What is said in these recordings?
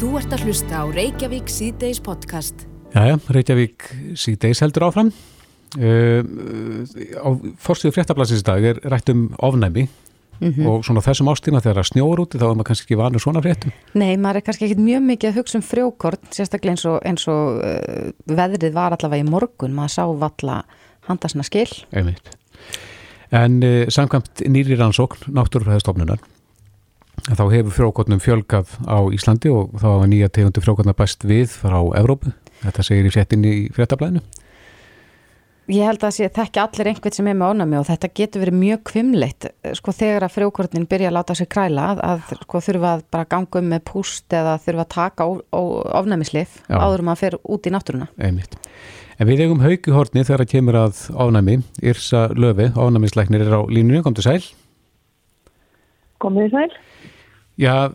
Þú ert að hlusta á Reykjavík síðdeis podcast. Jæja, Reykjavík síðdeis heldur áfram. Uh, á fórstíðu fréttablasins í dag er rætt um ofnæmi Mhm. og svona þessum ástíma þegar það snjóur úti þá er maður kannski ekki vanur svona fréttum. Nei, maður er kannski ekkit mjög mikið að hugsa um frjókort, sérstaklega eins og, eins og uh, veðrið var allavega í morgun, maður sá valla handasna skil. Einmitt. En uh, samkvæmt nýri rannsókn náttúrufræðistofnunar þá hefur frjókortnum fjölgað á Íslandi og þá hafa nýja tegundu frjókortna bæst við frá Evrópu. Þetta segir í fréttinni í fréttablaðinu. Ég held að sé þekki allir einhvern sem er með ónami og þetta getur verið mjög kvimleitt sko þegar að frjókortin byrja að láta sig kræla að, að sko þurfa að bara ganga um með púst eða þurfa að taka ofnæmislif áður en maður fer út í náttúruna. Einmitt. En við eigum haugu horni þegar það kemur að ofnæmi. Yrsa Löfi, ofnæmisleiknir er á línunni, kom til sæl. Komið sæl? Já,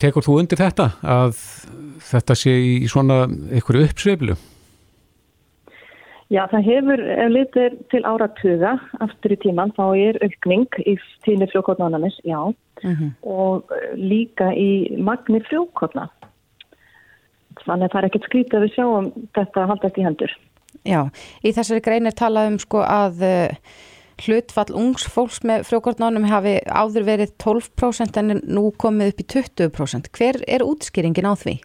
tekur þú undir þetta að þetta sé í svona einhverju uppsveiflu? Já, það hefur, ef litið er til áratuga aftur í tíman, þá er aukning í tíni frjókotnánamis, já, Mm og eh, líka í magni frjókotna. Þannig að það er ekkert skrítið að við sjáum þetta haldast í hendur. Já, í þessari grein er talað um sko að uh, hlutfall ungs fólks með frjókortnánum hafi áður verið 12% en nú komið upp í 20%. Hver er útskýringin á því?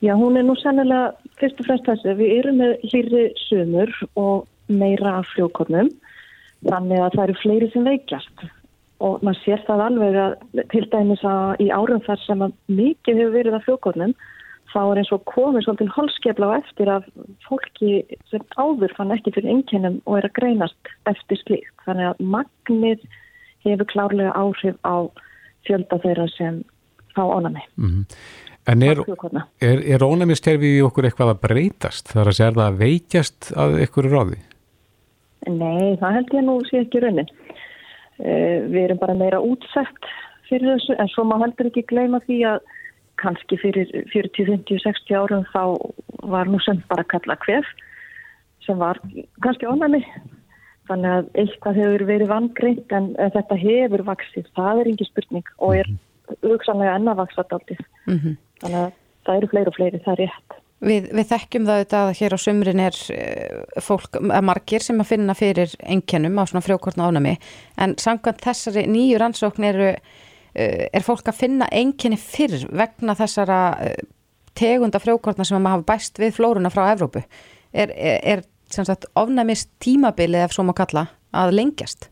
Já, hún er nú sennilega fyrst og fremst þessi. Við erum með hlýri sumur og meira af frjókotnum, þannig að það eru fleiri sem veikjast. Og maður sér það alveg að til dæmis að í árum þar sem að mikið hefur verið af frjókotnum, þá er eins og komið svolítið holskefla á eftir af fólki sem áður fann ekki fyrir einkennum og er að greinast eftir slíkt. Þannig að magnið hefur klárlega áhrif á fjölda þeirra sem fá ánami. Mm En er, er, er ónæmiskerfi í okkur eitthvað að breytast? Það er að er það að veikjast að einhverju ráði? Nei, það held ég nú sé ekki raunin. Uh, við erum bara meira útsett fyrir þessu en svo má heldur ekki gleyma því að kannski fyrir 40, 50, 60 árum þá var nú sem bara kalla hvef sem var kannski ónæmi. Þannig að eitthvað hefur verið vangreint en þetta hefur vaksið. Það er ekki spurning og er hugsanlega enn að vaksa daldið. Mm Þannig að það eru fleiri og fleiri, það er rétt. Við, við þekkjum það auðvitað að hér á sumrin er uh, fólk, að margir sem að finna fyrir einkennum á svona frjókortna ánami en samkvæmt þessari nýju rannsókn eru, er fólk að finna einkenni fyrr vegna þessara uh, tegunda frjókortna sem að maður hafa bæst við flóruna frá Evrópu. Er, er, er ofnæmist tímabilið ef svo má kalla að lengjast?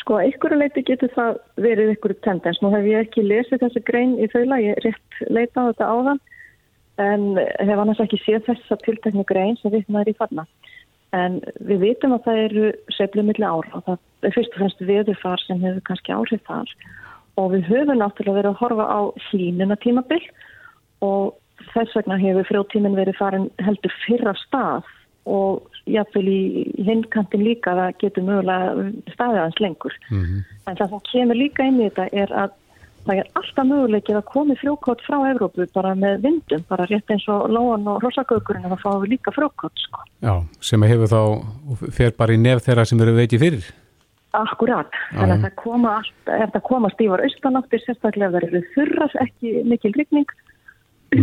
Sko, að ykkur leiti getur það verið ykkur tendens. Nú hef ég ekki lesið þessi grein í þaula, ég rétt leita á þetta áðan, en hef annars ekki séð þessa tilteknu grein sem vitnaður í þarna. En við vitum að það eru seflið milli ára og það er fyrst og fremst veðurfar sem hefur kannski áhrif þar. Og við höfum náttúrulega verið að horfa á hlínuna tímabill og þess vegna hefur frjótíminn verið farin heldur fyrra stað og jáfnvel í hinnkantin líka það getur mögulega staðið hans lengur. Mm En það sem kemur líka inn í þetta er að það er alltaf möguleikið að komi frjókott frá Evrópu bara með vindum, bara rétt eins og lóan og rosagaukurinn að við líka frjókott sko. Já, sem hefur þá, fer bara í nef þeirra sem eru veikið fyrir. Akkurat, Já, þannig að það koma allt, ef það koma stífar austanáttir, sérstaklega ef það eru þurras ekki mikil rigning.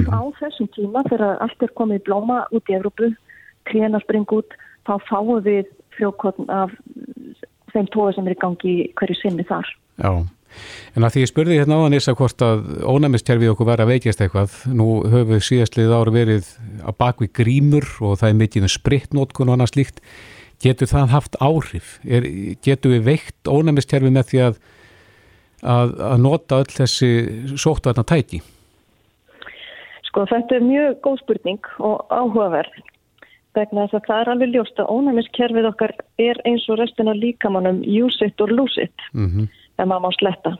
Á þessum tíma þegar allt er komið blóma út í Evrópu, tréna spring út, þá fáum við frjókott af þeim tóa sem er í gangi hverju sinni þar. Já, en að því ég spurði hérna áðan Issa hvort að ónæmiskerfið okkur verið að veikjast eitthvað, nú höfum við síðastlið ára verið að bakvið grímur og það er mikið um spritnótkun og annað slíkt. Getur það haft áhrif? Er, getur við veikt ónæmiskerfið með því að, að, að nota öll þessi sóttvarna tæki? Sko þetta er mjög góð spurning og áhugaverð vegna þess að það er alveg ljóst að ónæmiskerfið okkar er eins og restina líkamannum use it or lose it Mm ef maður má sletta.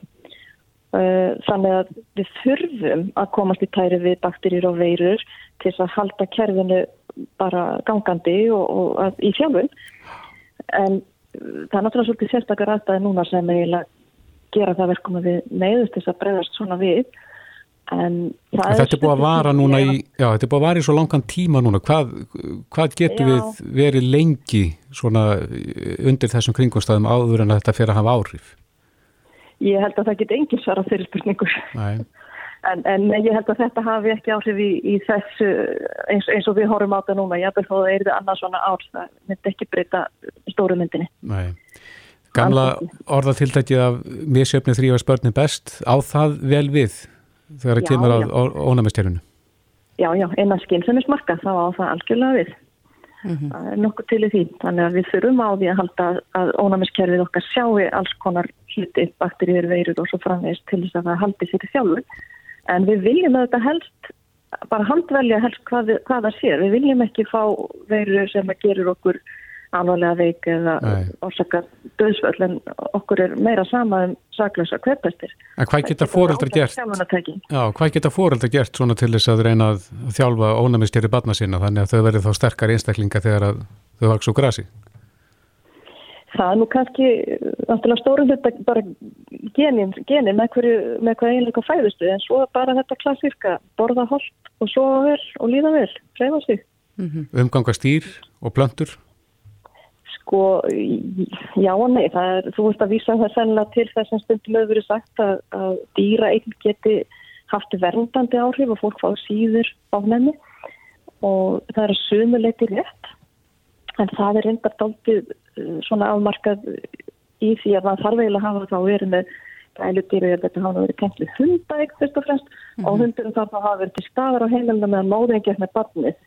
Uh, Þannig að við þurfum að komast í tæri við bakterjur og veirur til að halda kerfinu bara gangandi og, og að, í þjálfun. En uh, það er náttúrulega svolítið sérstakar aðstæði núna sem eiginlega gera það verkum að við neyðust þess að bregðast svona við. En það En þetta er búið að vara núna í, já, þetta er búið að vara í svo langan tíma núna. Hvað, hvað getur Já. við verið lengi svona undir þessum kringumstæðum áður en að þetta fer að hafa áhrif? Ég held að það geti engin svara þeirri spurningur. Nei. En, en ég held að þetta hafi ekki áhrif í, í þessu eins, eins og við horfum á þetta núna. Ég held að það er annað svona ár. Það myndi ekki breyta stóru myndinni. Nei. Gamla orðatiltækið af misjöfni þrýfa spörnum best. Á það vel við þegar það kemur á ónæmistjörnunu? Já, já. Einan skinn sem er smarka þá á það algjörlega við. Mm -hmm. Það er nokkuð til í því. Þannig að við þurfum á því að halda að ónæmiskerfið okkar sjáu alls konar hluti, bakteríur, veirur og svo framvegist til þess að það haldi sér í sjálfur en við viljum að þetta helst bara handvelja helst hvað, hvað það sér við viljum ekki fá veirur sem að gerur okkur alvarlega veik eða orsaka döðsvöld en okkur er meira sama um saklösa hverpestir En hvað geta fóreldra gert? Já, hvað geta fóreldra gert svona til þess að reyna að þjálfa ónæmistýri barna sína þannig að þau verður þá sterkar einstaklinga þegar þau vaks úr grasi? Það er nú kannski náttúrulega stórum þetta bara genin, genin með hverju, með hverju einleika fæðustu en svo bara þetta klassíska borða hold og sofa vel og líða vel reyfa sig. Mm -hmm. Umganga stýr og plöntur? Sko, já og nei er, þú veist að vísa það sennilega til þess að stundum hefur verið sagt að, að dýra einn geti haft verndandi áhrif og fólk fá síður á nefni og það er sumuleiti rétt en það er reyndar dáltið uh, svona afmarkað í því að það þarf eiginlega að hafa þá verið með gælutýru eða þetta hafa verið tengt við hundæg fyrst og fremst mm -hmm. og hundurum þarf að hafa verið til staðar á heimilina meðan móðin gett með barnið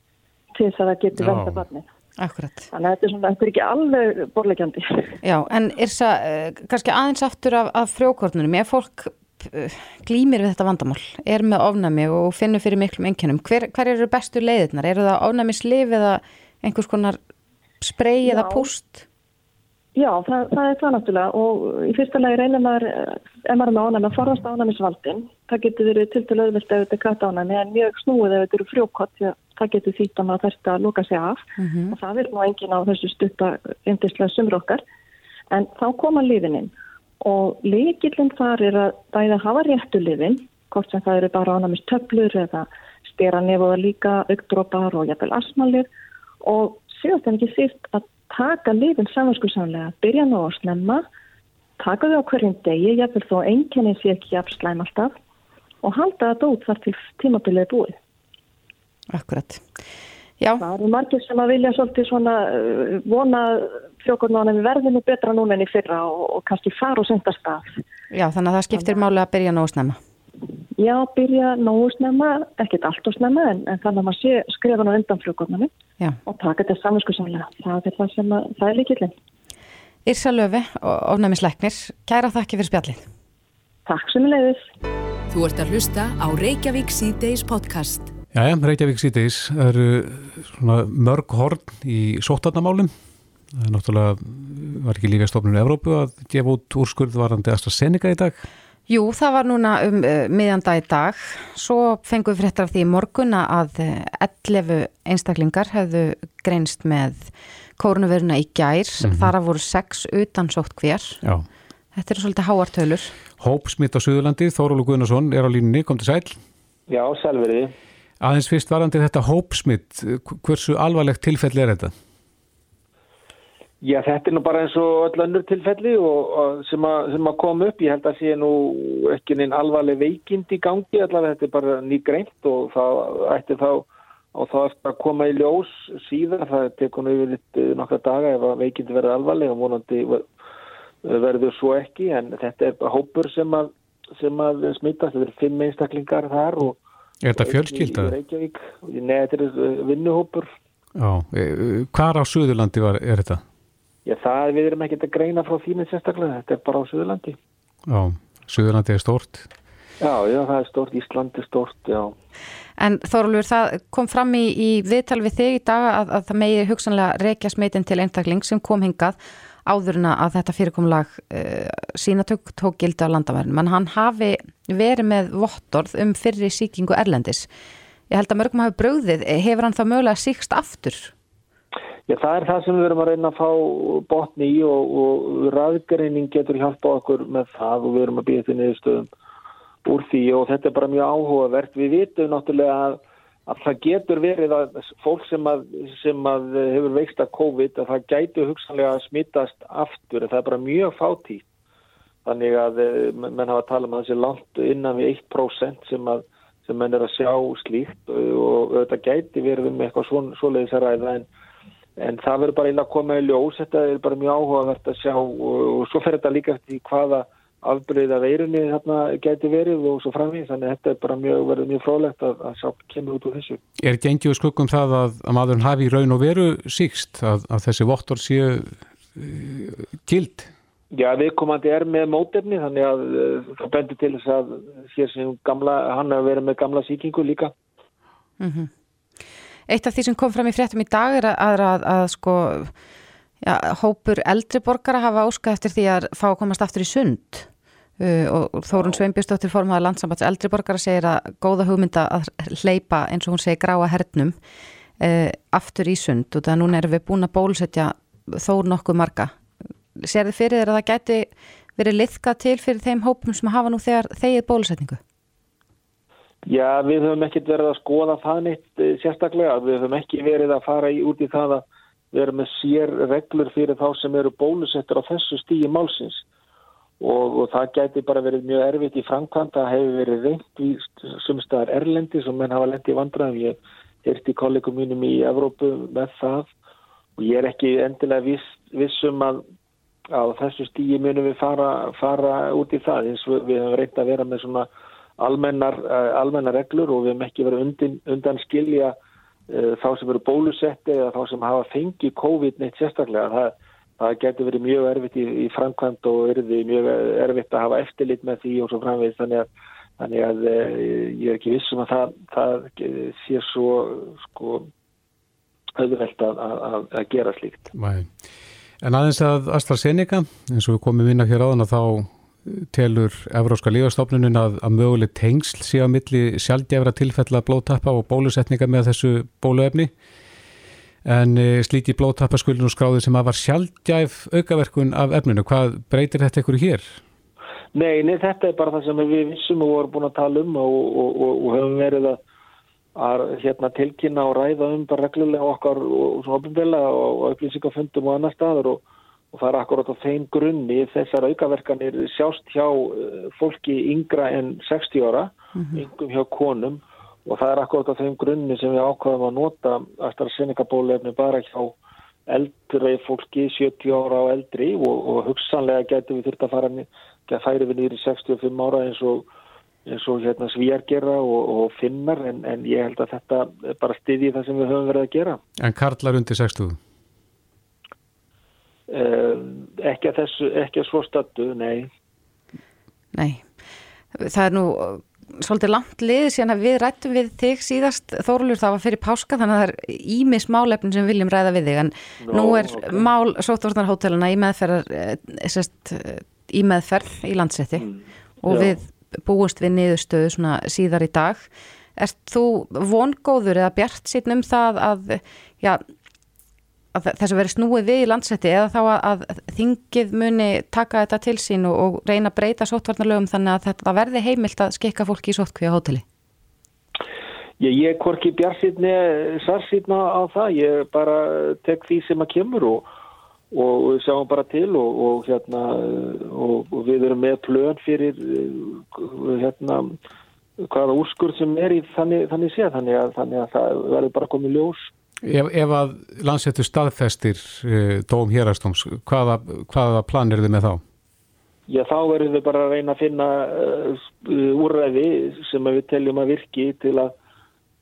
til þess að það getur verða barnið. Akkurat. Þannig að þetta er, svona, þetta er ekki alveg borlegjandi. Já, en er það uh, kannski aðeins aftur af, af frjókornunum, ef fólk uh, glýmir við þetta vandamál, er með ofnami og finnur fyrir miklum enginnum, hver, hver eru bestu leiðirnar? Eru það ofnamislif eða einhvers konar sprey eða púst? Já, það, það er það náttúrulega. Og í fyrsta lagi reynir maður, ef maður er með ánæmi að forðast ánæmisvaldin, það getur verið til til auðvilt ef þetta er kvætt ánæmi en mjög snúið ef þetta eru frjókott, því að það getur þýtt að maður þurft að lúka sig af. Mm -hmm. og það verður nú engin á þessu stutta yndislega sumru okkar, en þá koma lífininn og líkillinn þar er að bæða hafa réttu lífin, hvort sem það eru bara ánæmistöflur eða stera nefóða líka augdrópar og jæfnvel asmalið og síðast en ekki síst að taka lífin samanskuðsamlega, byrja nú að snemma, taka þau á hverjum degi, jafnveg þó einkenni sé ekki jafnslæm alltaf og halda þetta út þar til tímabilið búið. Akkurat. Já. Það eru margir sem að vilja svolítið svona uh, vona frjókornáðan við verðinu betra núna enn í fyrra og, og kannski fara og senda stað. Já, þannig að það skiptir máli að byrja nú að snemma. Já, byrja nógu snemma, ekkert allt og snemma en, en þannig að maður sé skrifan á undan frjókornani og taka þetta saminskuðsamlega. Það er það sem að, það er líkillin. Írsa Löfi og ofnæmisleiknir, kæra þakki fyrir spjallið. Takk sem leiðis. Þú ert að hlusta á Reykjavík C-Days podcast. Já, Reykjavík C-Days eru mörg horn í sótarnamálum. Það er náttúrulega, var ekki líka stofnun í Evrópu að gefa út úrskurð varandi AstraZeneca í dag. Jú, það var núna um uh, miðjanda í dag. Svo fengum við fréttar af því í morguna að 11 uh, einstaklingar hefðu greinst með kórnuveruna í gær. Mm -hmm. Þar að voru 6 utansótt hver. Já. Þetta eru svolítið háartölur. Hópsmitt á Suðurlandi, Þórólu Guðnarsson er á línunni, kom til sæl. Já, sælverið. Aðeins fyrst varandi þetta hópsmitt, hversu alvarlegt tilfelli er þetta? Já, þetta er nú bara eins og öll önnur tilfelli og, og sem, að, sem að koma upp. Ég held að sé nú ekki neinn alvarleg veikind í gangi, allavega þetta er bara nýgreint og það ætti þá og þá eftir að koma í ljós síðan, það tekur nú yfir litt nokkra daga ef að veikindi verður alvarleg og vonandi verður svo ekki en þetta er hópur sem að, sem að smittast, þetta er fimm einstaklingar þar og Er þetta fjölskyldaði? Nei, þetta er vinnuhópur. Já, e, hvar á Suðurlandi var, er þetta? Já, það við erum ekkert að greina frá þínu sérstaklega, þetta er bara á Suðurlandi. Já, Suðurlandi er stort. Já, já, það er stort, Íslandi er stort, já. En Þorlur, það kom fram í, í viðtal við þig í dag að, að það megi hugsanlega reykja smeitin til einstakling sem kom hingað áðurna að þetta fyrirkomlag uh, sínatök tók gildi á landamærin. Man hann hafi verið með vottorð um fyrri síkingu Erlendis. Ég held að mörgum hafi bröðið, hefur hann þá mögulega síkst aftur? Já, það er það sem við verum að reyna að fá botni í og, og ræðgreining getur hjálpa okkur með það og við verum að býja til niðurstöðum úr því og þetta er bara mjög áhugavert. Við vitum náttúrulega að, að það getur verið að fólk sem að, sem að hefur veikst að COVID að það gætu hugsanlega að smittast aftur. Það er bara mjög fátítt þannig að menn hafa að tala um að þessi langt innan við 1% sem sem menn er að sjá slíkt og þetta gæti verið um eitthvað svoleiðis að ræða en, en það verður bara illa að koma í ljós, þetta er bara mjög áhugavert að sjá og, og svo fer þetta líka eftir hvaða afbreyða veirunni þarna gæti verið og svo framvið þannig að þetta er bara mjög, verður mjög frólægt að, að sjá kemur út úr þessu. Er gengið skuggum það að, að maðurinn hafi í raun og veru síkst að, að þessi vottor séu uh, gild? Já, viðkomandi er með mótefni þannig að uh, það bendur til þess að hér sem gamla, hann að vera með gamla síkingu líka. Mm -hmm. Eitt af því sem kom fram í fréttum í dag er að, að, að sko já, hópur eldri borgara hafa óskað eftir því að fá að komast aftur í sund. Uh, og Þórun Sveinbjörnsdóttir formaða landsambands eldri borgara segir að góða hugmynda að hleypa eins og hún segir gráa hernum uh, aftur í sund. Og það núna erum við búin að bólusetja þó nokkuð marga. Sér þið fyrir þér að það gæti verið liðkað til fyrir þeim hópum sem hafa nú þegar þegið bólusetningu? Já, við höfum ekkert verið að skoða það neitt eh, sérstaklega. Við höfum ekki verið að fara í, út í það að vera með sér reglur fyrir þá sem eru bólusettur á þessu stígi málsins og, og það gæti bara verið mjög erfitt í framkvæmt. Það hefur verið reynd í sumstaðar Erlendi sem menn hafa lendið í vandraðum. Ég heirti kollegum mínum í Evrópu með það og ég er ekki endilega viss, vissum að á þessu stíi munum við fara, fara út í það eins og við hefum reynd að vera með svona almennar, uh, almennar reglur og við hefum ekki verið undan, undan skilja uh, þá sem eru bólusetti eða þá sem hafa fengið COVID neitt sérstaklega. Það, það getur verið mjög erfitt í, í framkvæmt og verið mjög erfitt að hafa eftirlit með því og svo framvegð þannig að, þannig að uh, ég er ekki vissum að það, það sé svo sko auðvelt að, að, að gera slíkt. Mæ. En aðeins að AstraZeneca, eins og við komum inn á hér áðan að þá telur Evróska lífastofnunum að, að möguleg tengsl sé á milli sjálfgefra tilfella blóttappa og bólusetninga með þessu bóluefni en e, slíti blóttappa skulinu skráði sem að var sjálfgæf aukaverkun af efninu. Hvað breytir þetta ykkur hér? Nei, nei, þetta er bara það sem við vissum og vorum búin að tala um og, og, og, og höfum verið að að hérna, tilkynna og ræða um bara reglulega okkar og svona ofinbilla og upplýsingafundum og annar staður og, og það er akkurat á þeim grunni þessar aukaverkanir sjást hjá uh, fólki yngra en 60 ára, mm -hmm. yngum hjá konum og það er akkurat á þeim grunni sem við ákvaðum að nota AstraZeneca-bólefni bara hjá eldri fólki, 70 ára og eldri og, og hugsanlega getur við þurft að fara að færi við nýri 65 ára eins og eins og hérna svíjargera og, og finnar en, en ég held að þetta bara styðji það sem við höfum verið að gera. En karlar undir 60? Uh, ekki að þessu, ekki að svo stattu, nei. Nei, það er nú svolítið langt lið síðan að við rættum við þig síðast Þórulur það var fyrir páska þannig að það er ímis málefn sem viljum ræða við þig en no, nú er okay. mál sótvornarhóteluna í meðferð, eh, í meðferð í landsetti mm, og já. við búist við niðurstöðu svona síðar í dag. Erst þú vongóður eða bjart sín um það að, já, að þess að veri snúið við í landsetti eða þá að, að þingið muni taka þetta til sín og, og reyna að breyta sótvarnalögum þannig að þetta verði heimilt að skikka fólki í sótkví á hóteli? Ég, ég korki svar síðan á það. Ég bara tek því sem að kemur og og við sjáum bara til og, og hérna við erum með plön fyrir uh, hérna hvaða úrskurð sem er í þannig, þannig séð þannig að, þannig að það verður bara komið ljós Ef, ef að landsettur staðfestir uh, dóm hérastóms, hvaða, hvaða plan er þið með þá? Já þá verður við bara að reyna að finna uh, úrræði sem við teljum að virki til að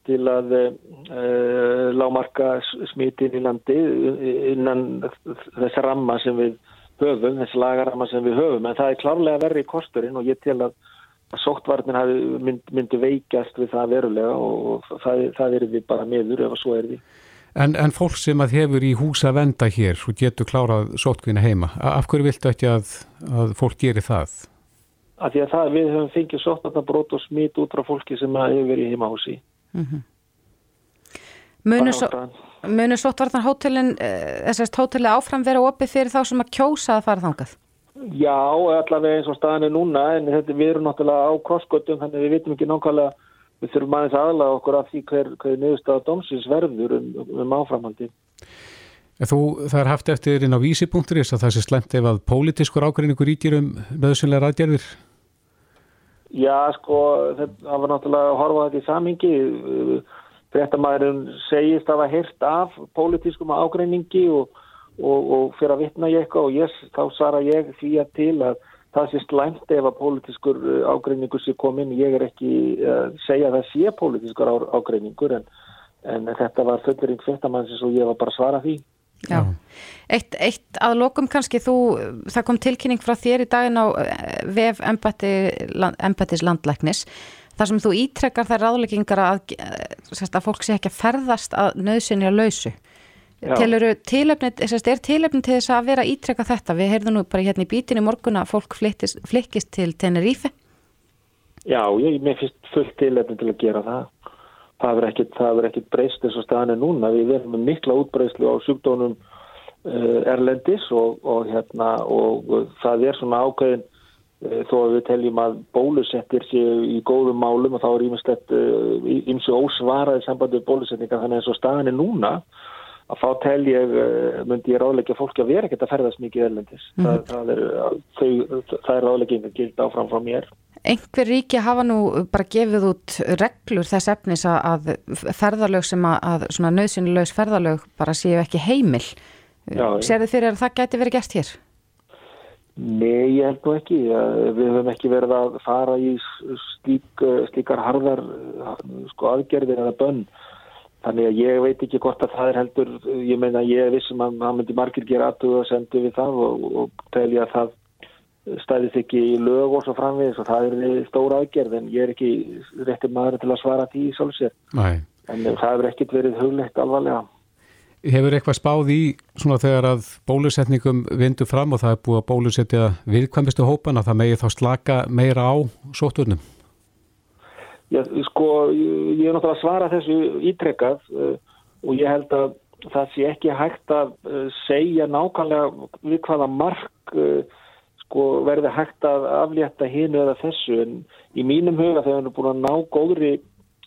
til að uh, lámarka smitin í landi innan þess ramma sem við höfum, þess lagaramma sem við höfum en það er klárlega verri í kosturinn og ég tel að sóttvarnin mynd, myndi veikast við það verulega og það, það er við bara meður ef að svo er við. En, en fólk sem að hefur í húsa venda hér og getur klárað sóttkvína heima, af hverju viltu ekki að, að fólk gerir það? Af því að það, við höfum fengið sóttvarnabrót og smit út frá fólki sem hefur verið í heimahúsi. Mm -hmm. Munu sóttvarnar hótelin, eh, þessast hóteli áfram vera opið fyrir þá sem að kjósa að fara þangað? Já, allavega eins og staðan er núna, en þetta, við erum náttúrulega á krossgötum, þannig við vitum ekki nákvæmlega, við þurfum aðeins aðlaga okkur af því hver, hver niðurstaða domsins verður um, um áframhaldi. Þú, það er haft eftir inn á vísi.is að það sé slemt ef að pólitískur ágreiningur ríkir um nöðsynlega ræðgerðir? Já, sko, það var náttúrulega að horfa þetta í samingi. Frettamæðurinn segist að hafa hirt af pólitískum ágreiningi og, og, og fyrir að vitna ég eitthvað og ég, þá svara ég því að til að það sé slæmt ef að pólitískur ágreiningur sé komin. Ég er ekki að segja að það sé pólitískur ágreiningur en, en þetta var fullurinn frettamæðins og ég var bara að svara því. Já, eitt, eitt að lokum kannski þú, það kom tilkynning frá þér í daginn á eh, vef embættis landlæknis þar sem þú ítrekkar þær ráðleggingar að, eh, að fólk sé ekki að ferðast að nöðsynja lausu Tiluru tilöfni, er tilöfni til þess að vera ítrekka þetta? Við heyrðum nú bara hérna í bítinu morgun að fólk flikkist, flikkist til Tenerife Já, ég, mér finnst fullt tilöfni til að gera það það verður ekkit, ekkit breyst eins og staðan er núna. Við verðum með mikla útbreyslu á sjúkdónum uh, erlendis og, og, hérna, og það er svona ákveðin uh, þó að við teljum að bólusettir séu í góðum málum og þá er ímestett eins uh, og ósvaraði sambandi við bólusetninga þannig eins og staðan er núna að þá tel ég, myndi ég ráðleika fólki að vera ekkert að ferðast mikið erlendis. Mm. Það, það er, er ráðleikinn að gilda áfram frá mér einhver ríki hafa nú bara gefið út reglur þess efnis að ferðalög sem að, að nöðsynulegs ferðalög bara séu ekki heimil. Sér þið fyrir að það gæti verið gert hér? Nei, ég held nú ekki. Við höfum ekki verið að fara í slík, slíkar harðar sko, aðgerðir eða bönn. Þannig að ég veit ekki hvort að það er heldur, ég meina ég vissum að það myndi margir gera aðtöðu og sendu við það og, og telja að það stæðist ekki í lög og svo framvegis og það er stóra aðgerð en ég er ekki réttir maður til að svara því í svolsér en það hefur ekkit verið huglegt alvarlega. Hefur eitthvað spáð í svona þegar að bólusetningum vindu fram og það er búið að bólusetja viðkvæmistu hópan að það megi þá slaka meira á sóturnum? Já, sko, ég er náttúrulega að svara þessu ítrekkað uh, og ég held að það sé ekki hægt að uh, segja nákvæmlega við hvaða mark uh, sko verði hægt að aflétta hinu eða þessu. En í mínum huga þegar við erum búin að ná góðri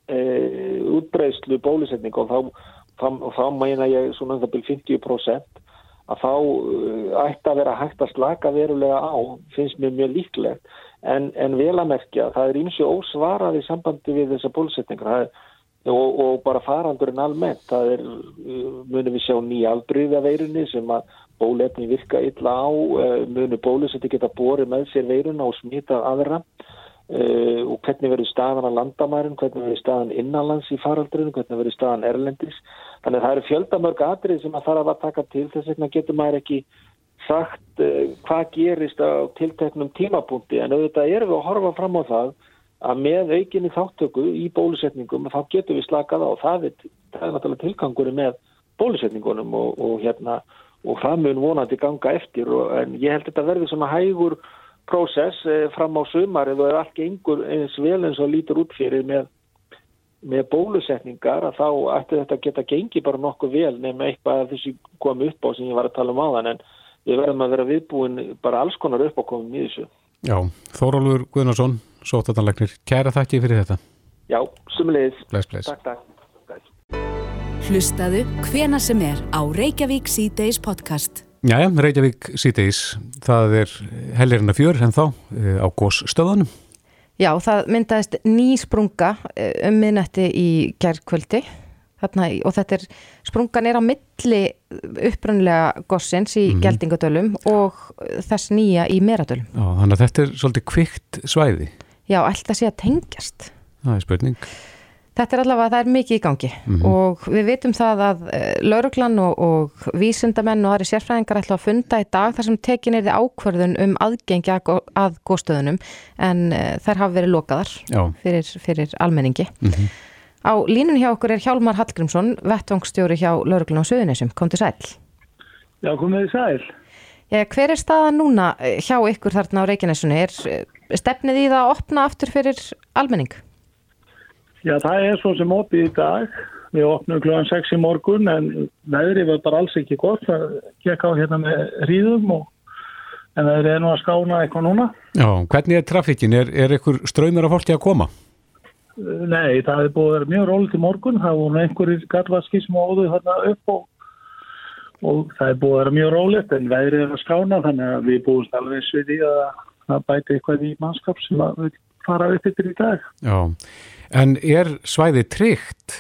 útbreyslu bólusetning og þá, þá, þá mæna ég svona um það byrjum 50% að þá ætti að vera hægt að slaka verulega á, finnst mér mjög líklegt en, en vel að merkja það er og ósvarað í sambandi við þessa bólusetningar og, og bara farandurinn almennt það er, munum við sjá nýjaldriða veirunni sem að bólefni virka illa á, eh, munu bólusetti geta borið með sér veiruna og smita aðra uh, og hvernig verður staðan að landamærin, hvernig verður staðan innanlands í faraldurinn, hvernig verður staðan erlendis. Þannig að það eru fjöldamörg atrið sem að þarf að taka til þess vegna getur maður ekki sagt uh, hvað gerist á tilteknum tímapunkti en auðvitað erum við að horfa fram á það að með aukinni þáttöku í bólusetningum þá getur við slakað á. Og það er, það er náttúrulega tilgangunum með bólusetningunum og, og hérna og það mun vonandi ganga eftir og, en ég held þetta verði svona hægur prósess eh, fram á sumar eða er allt gengur eins vel eins og lítur út fyrir með, með bólusetningar að þá ætti þetta geta gengi bara nokkuð vel nefnum eitthvað að þessi komi upp á sem ég var að tala um aðan en við verðum að vera viðbúin bara alls konar upp á komum í þessu. Já, Þórólfur Guðnarsson, sótatanlegnir, kæra þakki fyrir þetta. Já, sumulegis. Bless, bless. Takk, takk. Hlustaðu hvena sem er á Reykjavík C-Days podcast. Jæja, Reykjavík C-Days, það er hellirinn að fjör en þá eh, á gósstöðunum. Já, það myndaðist ný sprunga eh, um minnetti í gerðkvöldi og þetta er, sprungan er á milli upprannlega gossins í mm -hmm. Geldingadölum og þess nýja í Meradölum. Já, þannig að þetta er svolítið kvikt svæði. Já, alltaf sé að tengjast. Það er spurning. Þetta er allavega, það er mikið í gangi mm -hmm. og við vitum það að uh, lauruglan og, og vísundamenn og aðri sérfræðingar ætla að funda í dag þar sem tekin er þið ákverðun um aðgengi að, góðstöðunum en uh, þær hafa verið lokaðar fyrir, fyrir almenningi. Mm -hmm. Á línun hjá okkur er Hjálmar Hallgrímsson, vettvangsstjóri hjá lauruglan á Suðunisum. Kom til sæl. Já, komið til sæl. Ja, hver er staðan núna eh, hjá ykkur þarna á Reykjanesunni? Er stefnið í það að opna aftur fyrir almenning? Já, það er svo sem opið í dag. Við opnum kl. 6 í morgun en veðri var bara alls ekki gott. Það gekk á hérna með hríðum og en það er nú að skána eitthvað núna. Já, hvernig er trafikkin? Er, er ykkur ströymir af fólki að koma? Nei, það hefur búið að vera mjög rólið til morgun. Það voru einhverjir garðvaski sem áður þarna upp og, og það er búið að vera mjög rólegt en veðrið er að skána þannig að við búumst alveg svið í að það bæti eitthvað í mannskap sem að við fara upp yfir í dag. Já, en er svæði tryggt?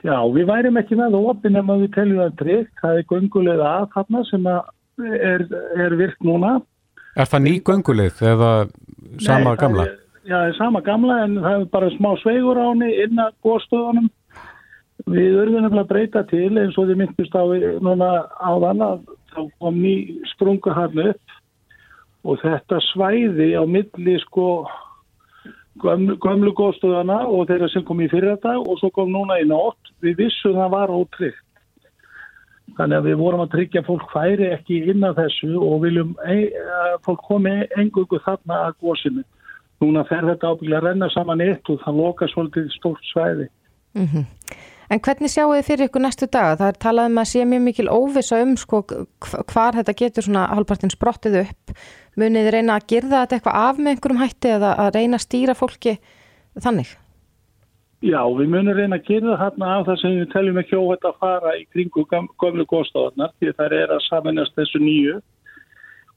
Já, við værim ekki með opinn ef við teljum það tryggt. Það er göngulega að þarna sem er, er virkt núna. Er það ný gönguleg eða sama Nei, gamla? Er, já, það er sama gamla en það er bara smá sveigur áni inn að góðstöðunum. Við örðum nefnilega að breyta til eins og þið myndist á núna áðan að þá kom ný sprunga hann upp. Og þetta svæði á milli sko gömlu, gömlu góðstöðana og þeirra sem kom í fyrir dag og svo kom núna í nótt. Við vissum það var ótryggt. Þannig að við vorum að tryggja fólk færi ekki inn að þessu og viljum fólk komi engungu þarna að góðsinu núna fer þetta ábygglega að renna saman eitt og það loka svolítið stórt svæði mm -hmm. En hvernig sjáu þið fyrir ykkur næstu dag? Það er talað um að sé mjög mikil óvisa um sko hvar þetta getur svona halvpartin sprottið upp. Munið þið reyna að gerða þetta eitthvað af með einhverjum hætti eða að reyna að stýra fólki þannig? Já, við munum reyna að gerða þarna af það sem við teljum ekki óhætt að fara í kringu gömlu góðstofarnar því það er að samanast þessu nýju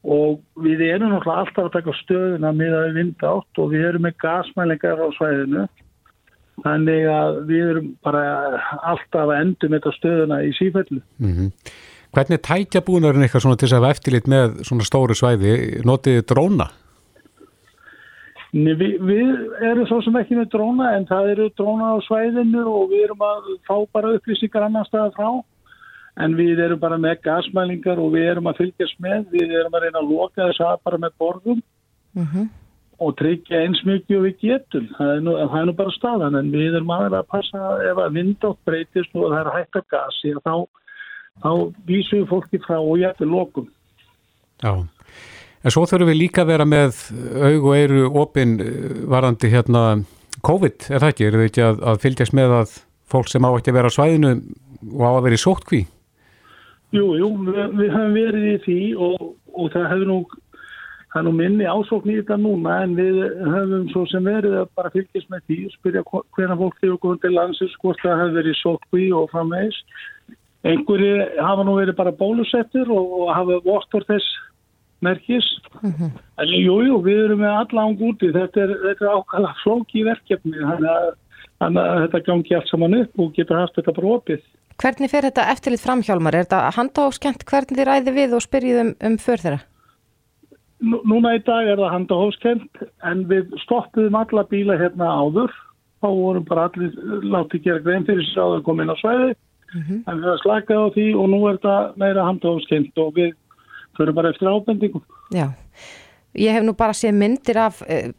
og við erum náttúrulega alltaf að taka stöðuna með að við vinda átt og við erum með gasmælingar á svæðinu Þannig að við erum bara alltaf að endum þetta stöðuna í sífellu. Mm -hmm. Hvernig tækja búinarinn eitthvað svona til þess að hafa eftirlit með svona stóru svæði? Notið þið dróna? Nei, við, við erum svo sem ekki með dróna en það eru dróna á svæðinu og við erum að fá bara upplýsingar annar staða frá. En við erum bara með gasmælingar og við erum að fylgjast með. Við erum að reyna að loka þess að bara með borðum. Mm -hmm og tryggja eins mikið og við getum. Það er nú, það er nú bara staðan en við erum aðeins að passa ef að vindátt breytist og það er hægt að gasi þá, þá vísum við fólki frá og jættir lokum. Já, en svo þurfum við líka að vera með aug og eiru opinn eh, varandi hérna COVID, er það ekki? Er það ekki að, að fylgjast með að fólk sem á ekki að vera á svæðinu og á að vera í sótkví? Jú, jú, við, við höfum verið í því og, og það hefur nú Það er nú minni ásókn í þetta núna en við höfum svo sem verið að bara fylgjast með því og spyrja hvernig fólk hefur komið til landsins, hvort það hefur verið sótkví og framvegs. Einhverju hafa nú verið bara bólusettur og, og hafa vortur þess merkis. Mm -hmm. En jújú, jú, við erum með alla áng úti. Þetta er, er ákala flóki verkefni. Þannig að, að þetta gangi allt saman upp og getur haft þetta bara opið. Hvernig fer þetta eftirlit framhjálmar? Er þetta handháskent hvernig þið ræði við og spyrjið um, um för þeirra? Núna í dag er það handahóskent en við stoppuðum alla bíla hérna áður þá vorum bara allir látið gera grein fyrir áður að koma inn á svæði mm -hmm. en við erum slakað á því og nú er það meira handahóskent og við förum bara eftir ábendingum. Já, ég hef nú bara séð myndir af uh,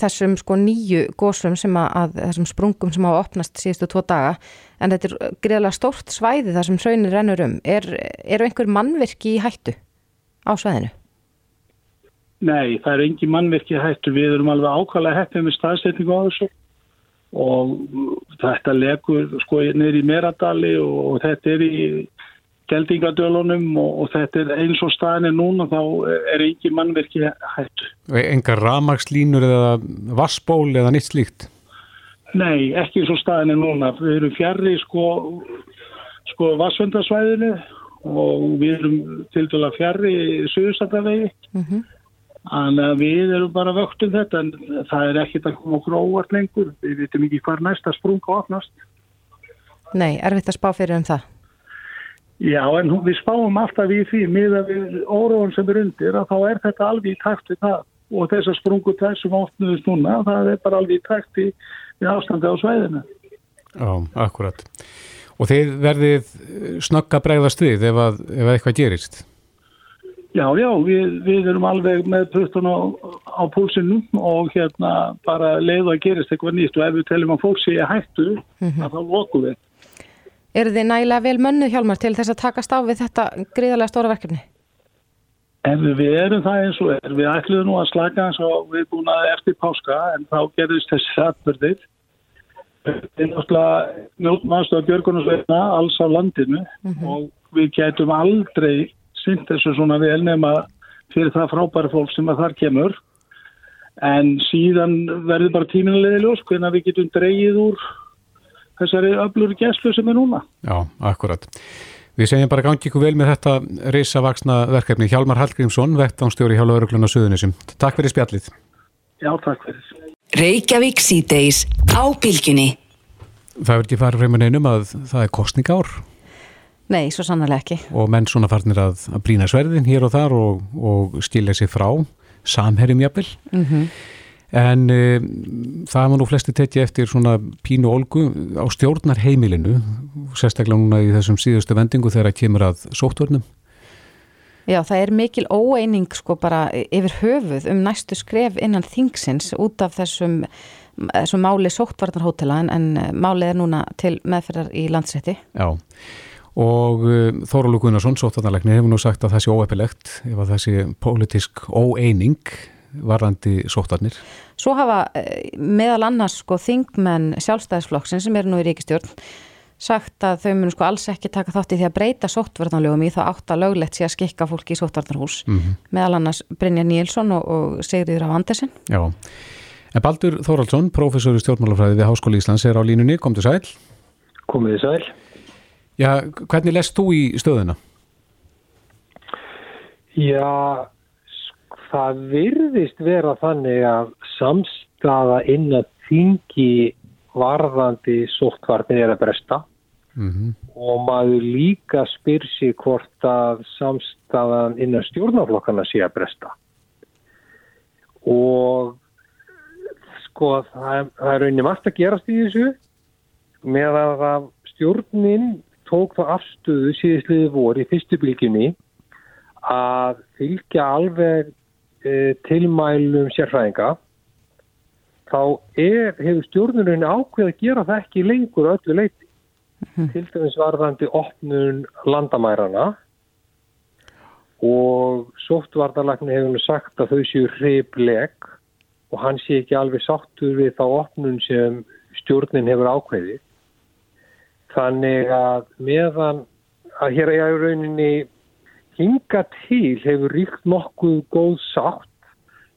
þessum sko nýju gósum sem að, að þessum sprungum sem hafa opnast síðustu tvo daga en þetta er greiðlega stórt svæði þar sem hraunir rennur um. Er, eru einhver mannverki í hættu á svæðinu? Nei, það er engin mannverki hættu. Við erum alveg ákvæmlega hættið með staðsetningu á þessu og þetta legur sko neyri í Meradali og, og þetta er í geldingadölunum og, og þetta er eins og staðinni núna þá er engin mannverki hættu. Engar ramagslínur eða vassból eða nýtt slíkt? Nei, ekki eins og staðinni núna. Við erum fjarrri sko, sko vassvöndasvæðinu og við erum til dala fjarrri í Suðsandavegi. Mm -hmm. Þannig að við erum bara vöktum þetta en það er ekkit að koma okkur óvart lengur. Við veitum ekki hvað næsta sprunga opnast. Nei, erfitt að spá fyrir um það? Já, en við spáum alltaf í því miða við óróðan sem er undir að þá er þetta alveg í takt við það og þessar sprungu þessum opnuðist núna, það er bara alveg í takt í ástandi á svæðinu. Já, akkurat. Og þeir verðið snögga bregðast við ef, að, ef eitthvað gerist? Já, já, við, við erum alveg með puttun á, á púlsinu og hérna bara leið að gerist eitthvað nýtt og ef við teljum að fólk sé hættu, mm -hmm. þá lokum við. Er þið nægilega vel mönnu hjálmar til þess að takast á við þetta gríðarlega stóra verkefni? En við erum það eins og er. Við ætluðum nú að slaka eins og við erum búin að eftir páska en þá gerðist þessi atbyrðir. Þetta er náttúrulega mjóttmaðstöða Björgunarsveitna alls á landinu mm -hmm. og við getum aldrei synd þessu svona vel nema fyrir það frábæri fólk sem að þar kemur en síðan verður bara tíminlega ljós hvernig við getum dreyið úr þessari öflur gæslu sem er núna. Já, akkurat. Við segjum bara gangi ykkur vel með þetta reysavaksna verkefni. Hjálmar Hallgrímsson, vettánstjóri hjá Lauruglun og Suðunisum. Takk fyrir spjallið. Já, takk fyrir. Reykjavík síðdeis á bylginni. Það er ekki farið fremur neinum að það er kostningár Nei, svo sannarlega ekki. og menn svona farnir að, að brína sverðin hér og þar og, og skilja sig frá samherjum jafnvel. En e, það var nú flesti tekið eftir svona pínu olgu á stjórnar heimilinu, sérstaklega núna í þessum síðustu vendingu þegar það kemur að sóttvörnum. Já, það er mikil óeining sko bara yfir höfuð um næstu skref innan þingsins út af þessum, þessum máli sóttvarnarhótela en, en málið er núna til meðferðar í landsrétti. Já, og uh, Þóralu Gunnarsson, sóttvarnarleikni, hefur nú sagt að það sé óeppilegt ef að það sé pólitísk óeining varðandi sóttvarnir. Svo hafa eh, meðal annars sko þingmenn sjálfstæðisflokksinn sem eru nú í ríkistjórn sagt að þau munu sko alls ekki taka þátt í því að breyta sóttvarnarlögum í það átt að löglegt sé að skikka fólki í sóttvarnarhús. Mm Meðal annars Brynja Níelsson og, og Sigriður af Andersen. Já, en Baldur Þóraldsson, prófessor í stjórnmálafræði við Háskóli Íslands er á línunni, kom til sæl. Komið þið sæl. Já, hvernig lest þú í stöðuna? Já, það virðist vera þannig að samstaða inn að þingi varðandi sóttvarnir er að bresta. Mm og maður líka spyr sig hvort að samstaðan innan stjórnaflokkana sé að bresta. Og sko það, það er rauninni margt að gerast í þessu. Með að að stjórnin tók það afstöðu síðisliði vor í fyrstu bylginni að fylgja alveg e, tilmælum sérfræðinga þá er, hefur stjórnurinn ákveð að gera það ekki lengur öllu leiti til dæmis varðandi opnun landamærana og sóttvarnarlækni hefur nú sagt að þau séu hribleg og hann sé ekki alveg sáttur við þá opnun sem stjórnin hefur ákveðið. Þannig að meðan að hér er rauninni hinga til hefur ríkt nokkuð góð sátt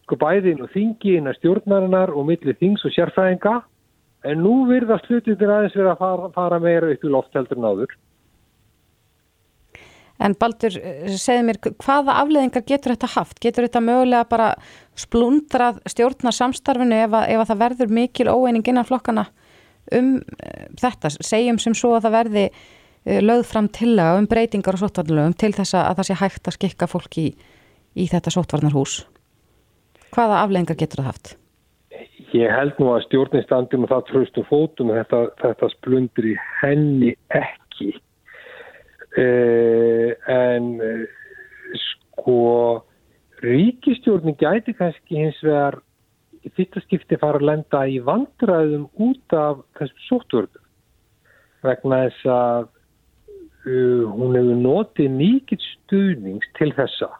sko bæði inn og þingi inn að stjórnarinnar og milli þings og sérfræðinga en nú virðast hlutinir aðeins vera að fara, fara meira upp í loft heldur en Baldur, segðu mér, hvaða afleðingar getur þetta haft? Getur þetta mögulega bara splundrað stjórnar samstarfinu ef að, ef að það verður mikil óeining innan flokkana um eh, þetta? Segjum sem svo að það verði lögð fram tillaga um breytingar og sóttvarnarlögum til þess að það sé hægt að skikka fólk í, í þetta sóttvarnarhús. Hvaða afleðingar getur það haft? Ég held nú að stjórnin standi með það tröstum fótum og þetta, þetta splundur í henni ekki. Uh, en uh, sko ríkistjórnin gæti kannski hins vegar í fyrsta skipti fara að lenda í vandræðum út af þessum sóttvörðum vegna þess að uh, hún hefur notið mikið stuðnings til þessa.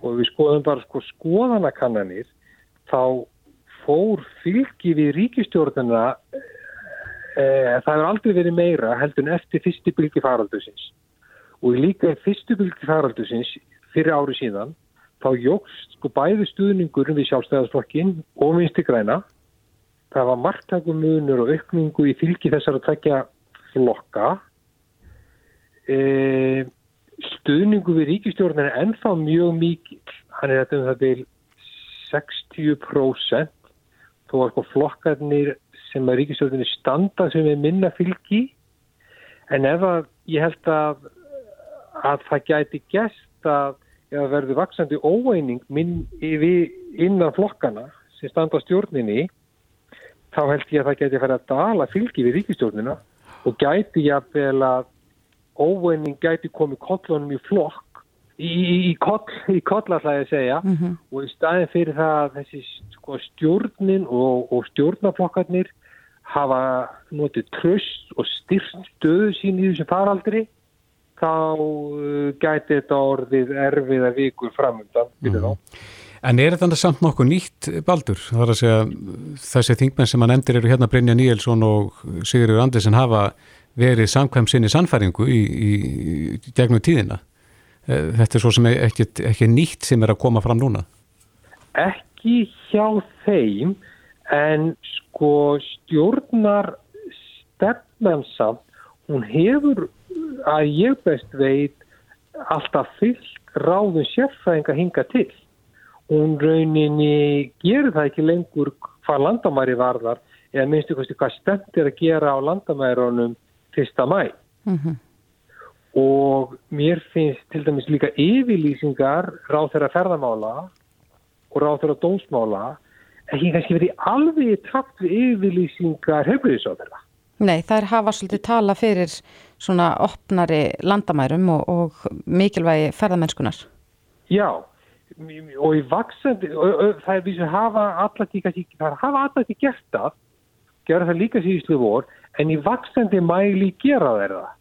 Og við skoðum bara sko skoðanakannanir þá fór fylgi við ríkistjórnina e, það hefur aldrei verið meira heldur en eftir fyrstu bylgi faraldusins og líka fyrstu bylgi faraldusins fyrir ári síðan þá jógst sko bæði stuðningur við sjálfstæðarsflokkin og vinsti græna. Það var margtækum munur og aukningu í fylgi þessar að tekja flokka e, stuðningu við ríkistjórnina er ennþá mjög mikið hann er þetta um það til 60% þó að sko flokkarnir sem að ríkistjórnir standa sem er minna fylgi. En ef að ég held að að það gæti gæst að verður vaksandi óeining minn yfir innan flokkana sem standa á stjórninni þá held ég að það gæti fara að dala fylgi við ríkistjórnina og gæti jafnvel að óeining gæti komið kollunum í flokk í, í, í koll, í koll alltaf að segja og í staðin fyrir það að þessi sko, stjórnin og, og stjórnaflokkarnir hafa notið tröst og styrst stöðu sín í þessu faraldri þá uh, gæti þetta orðið erfiða vikur framöndan fyrir þá. En er þetta samt nokkuð nýtt, Baldur? Það er að segja, þessi þingmenn sem hann endur eru hérna Brynja Níelsson og Sigurður Andersen hafa verið samkvæm sinni sannfæringu í, í, í gegnum tíðina. Eh, Þetta er svo sem ekki, ekki nýtt sem er að koma fram núna. Ekki hjá þeim en sko stjórnar stefnan samt, hún hefur að ég best veit alltaf fyllt ráðum sérfræðinga hinga til. Hún rauninni gerir það ekki lengur hvað landamæri varðar eða minnstu hvað stemt er að gera á landamærunum fyrsta mæ. Mm -hmm. Og mér finnst til dæmis líka yfirlýsingar ráð þeirra ferðamála og ráð þeirra dómsmála ekki kannski verið alveg takt við yfirlýsingar hefriðisáðurða. Nei, það er hafa svolítið tala fyrir svona opnari landamærum og, og mikilvægi ferðamennskunar. Já, og í vaksandi, það er því sem hafa alltaf ekki, ekki gert það, gera það líka síðustlu vor, en í vaksandi mæli gera þeir það.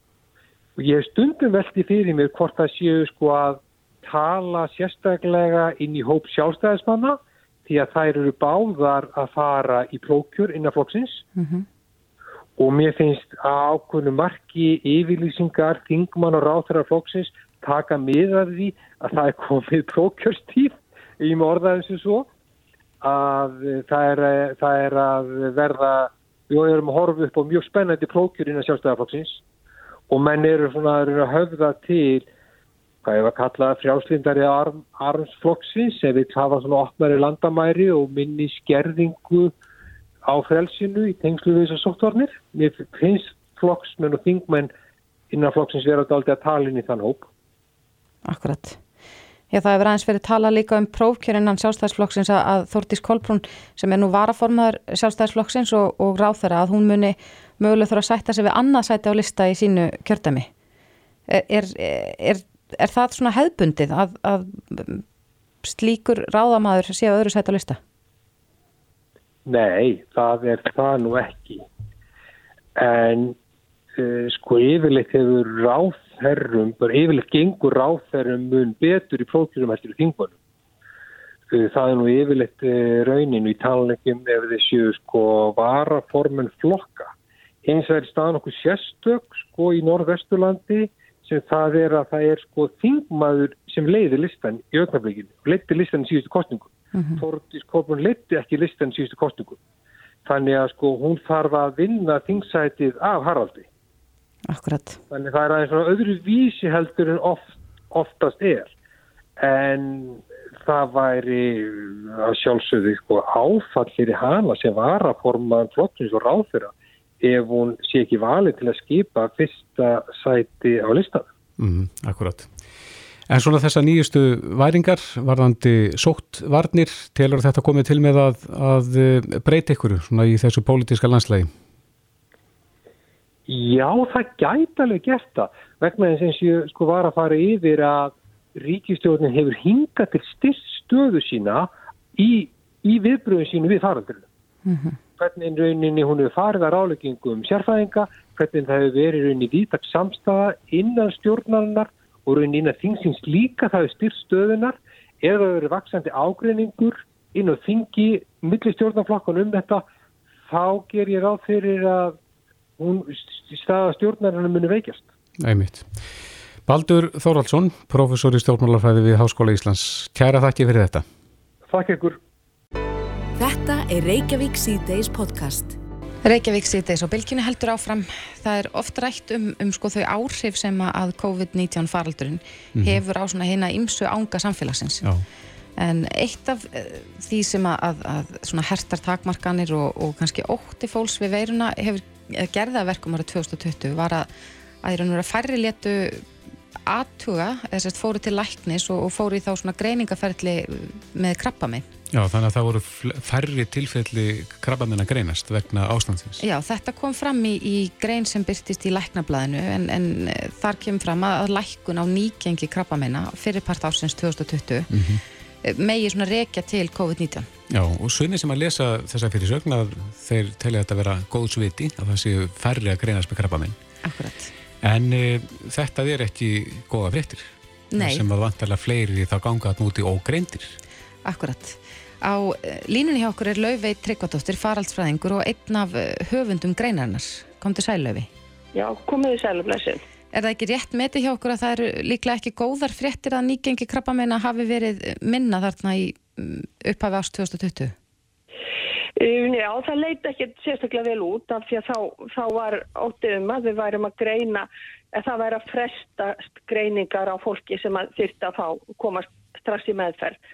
Og ég hef stundum veldi fyrir mér hvort það séu sko að tala sérstaklega inn í hóp sjálfstæðismanna því að þær eru báðar að fara í plókjur innan flokksins mm -hmm. og mér finnst að ákvönu marki yfirlýsingar, þingmann og ráþæra flokksins taka miðað því að það er komið plókjörstíð í morðaðin sem svo að það er, það er að verða, við erum að horfa upp á mjög spennandi plókjur innan sjálfstæðarflokksins og menn eru svona að höfða til hvað ég var kallað frjálslindari arm, armsflokksins sem vil hafa svona opnari landamæri og minni skerðingu á frelsinu í tengslu við þessar sóttvarnir. Mér finnst flokksmenn og þingmenn innan flokksins verið aldrei að tala inn í þann hóp. Akkurat. Já, það hefur aðeins verið tala líka um prófkjörinnan sjálfstæðisflokksins að, Þórtís Kolbrún sem er nú varaformaður sjálfstæðisflokksins og, og ráð þeirra að hún muni möguleg þurfa að sætta sig við annað sæti á lista í sínu kjördami. Er, er, er er það svona hefðbundið að, að slíkur ráðamaður séu öðru sætt á lista? Nei, það er það nú ekki. En uh, sko yfirleitt hefur ráðherrum, bara yfirleitt gengur ráðherrum mun betur í prókjurum eftir þingmanum. Uh, það er nú yfirleitt uh, rauninu í talningum ef þessu sko varaformen flokka. Eins og er staðan okkur sérstök sko í Norðvesturlandi sem það er að það er sko þingmaður sem leiði listan í ögnablikinu og leiði listan í síðustu kostningum. Mm -hmm. Þortís Korfman leiði ekki listan í síðustu kostningum. Þannig að sko hún þarf að vinna þingsætið af Haraldi. Akkurat. Þannig það er aðeins svona öðru vísi heldur en oft, oftast er. En það væri að sjálfsögðu sko áfallir í hana sem var að forma flottins og ráðfyrra ef hún sé ekki valið til að skipa fyrsta sæti á listan. Mm, akkurat. En svona þessa nýjustu væringar, varðandi sótt varnir, telur þetta komið til með að, að eh, breyta ykkur svona í þessu pólitiska landslægi? Já, það gæti alveg gert það. Vegna þess að ég sko var að fara yfir að ríkistjórnin hefur hingað til styrst stöðu sína í, í viðbröðum sínu við faraldurinu. Mm -hmm hvernig rauninni hún hefur farið að ráleggingum um sérfæðinga, hvernig það hefur verið rauninni výtaks samstafa innan stjórnarinnar og rauninni innan þingsins líka það hefur styrt stöðunar eða það verið vaksandi ágreiningur inn á þingi, millir stjórnarflokkan um þetta, þá ger ég ráð fyrir að hún staða stjórnarinnar muni veikjast. Æmitt. Baldur Þóraldsson, professor í stjórnmálarfræði við Háskóla Íslands. Kæra þakki fyrir þetta. Þakk ykkur. Þetta er Reykjavík C-Days podcast. Reykjavík C-Days og bylkinu heldur áfram. Það er oft rætt um, um sko þau áhrif sem að COVID-19 faraldurinn mm -hmm. hefur á svona hérna ímsu ánga samfélagsins. Já. En eitt af uh, því sem að, að, að svona hertar takmarkanir og, og kannski ótti fólks við veiruna hefur gerða verkum ára 2020 var að að vera færri letu aðtuga, eða sérst fóru til læknis og, og fóru í þá svona greiningaferðli með krabba minn. Já, þannig að það voru færri tilfelli krabbamenn að greinast vegna ástandsins. Já, þetta kom fram í, í grein sem byrtist í læknablaðinu en, en þar kemur fram að lækun á nýgengi krabbamenna fyrirpart ásins 2020 mm -hmm. megi svona rekja til COVID-19. Já, og svunni sem að lesa þessa fyrir sögna þeir telja þetta að vera góð sviti að það séu færri að greinast með krabbamenn. Akkurat. En e, þetta er ekki góða fréttir. Nei. Sem að vantarlega fleiri þá ganga að núti ógreindir. Akkurat. Á eh, línunni hjá okkur er Laufveit Tryggvadóttir, faraldsfræðingur og einn af eh, höfundum greinarinnar. Kom til sælaufi. Já, komiði sæluflæsin. Er það ekki rétt meti hjá okkur að það eru líklega ekki góðar fréttir að nýgengi krabbameina hafi verið minna þarna í upphafi ást 2020? Um, já, það leiti ekki sérstaklega vel út af því að þá, þá var óttið um að við værum að greina, að það væri að fresta greiningar á fólki sem þyrta að fá, komast strax í meðferð.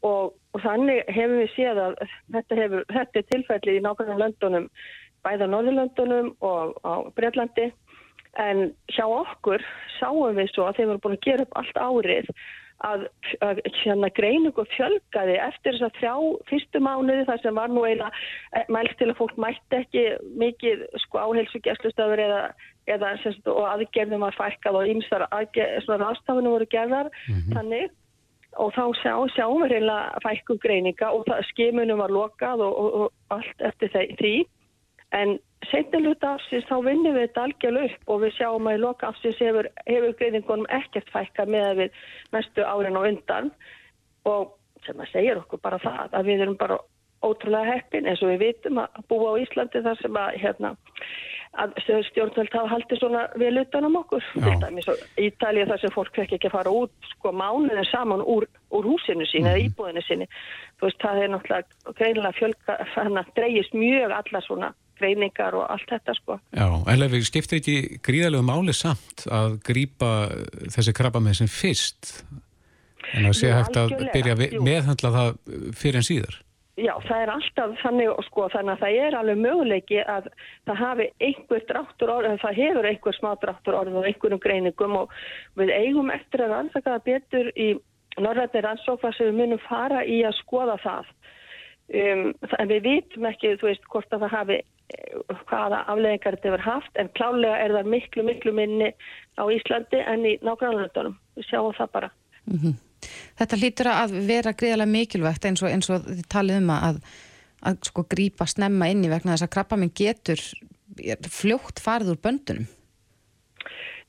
Og, og þannig hefur við séð að þetta, hefur, þetta er tilfelli í nákvæmlega löndunum, bæða Norðurlöndunum og á Breitlandi. En hjá okkur sáum við svo að þeim voru búin að gera upp allt árið að, að hérna, greiningu fjölgaði eftir þess að þjá fyrstu mánuði þar sem var nú eiginlega eh, mælst til að fólk mætti ekki mikið sko áheilsugjastlustöður eða, eða semst, og aðgerðum var fælkað og ymsar aðstafunum voru gerðar mm -hmm. þannig og þá sjá, sjáum við reynilega fælkum greininga og það, skimunum var lokað og, og, og allt eftir því en Seinnilut afsins þá vinnum við þetta algjörlega upp og við sjáum að í loka afsins hefur, hefur greiðingunum ekkert fækka með við mestu árin og undan og sem að segja okkur bara það að við erum bara ótrúlega heppin eins og við vitum að búa á Íslandi þar sem að, hérna, að stjórnvöld hafa haldið svona vel utanum okkur. Ítalið þar sem fólk fekk ekki að fara út sko mánuðin saman úr, úr húsinu sín mm. eða mhm. íbúðinu veist það er náttúrulega greinilega fjölka, þannig að dreyjist mjög alla svona greiningar og allt þetta sko. Já, en við skiptum ekki gríðalegu máli samt að grýpa þessi krabba með sem fyrst en að sé hægt að byrja meðhandla það fyrir en síðar. Já, það er alltaf þannig, sko, þannig að það er alveg möguleiki að það hafi einhver dráttur orð, það hefur einhver smá dráttur orð og einhverjum greiningum og við eigum eftir að rannsaka það betur í norðrættir rannsókvar sem við munum fara í að skoða það. Um, en við vitum ekki, þú veist, hvort að það hafi hvaða afleðingar þetta verður haft en klálega er það miklu, miklu minni á Íslandi en í nágrannlöndunum. Við sjáum það bara. Mm -hmm. Þetta hlýtur að vera greiðarlega mikilvægt eins og, eins og þið talið um að, að sko grípa snemma inn í vegna þess að krabba minn getur fljótt farið úr böndunum.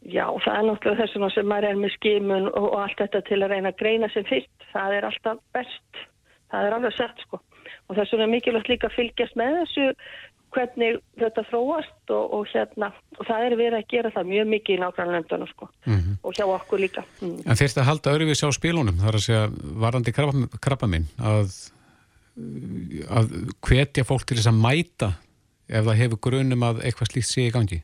Já, það er náttúrulega þessum sem maður er með skimun og, og allt þetta til að reyna að greina sem fyrst. Það er alltaf best. Það er alveg sett sko. Og vegna er mikilvægt líka að fylgjast með þessu hvernig þetta þróast og, og hérna og það er verið að gera það mjög mikið í nákvæmlega sko, mm -hmm. og hjá okkur líka. Mm. En þeirst að halda öðruvís á spilunum? Þar að segja varandi krabba, krabba minn að, að hvetja fólk til þess að mæta ef það hefur grunum að eitthvað slíkt sé í gangi?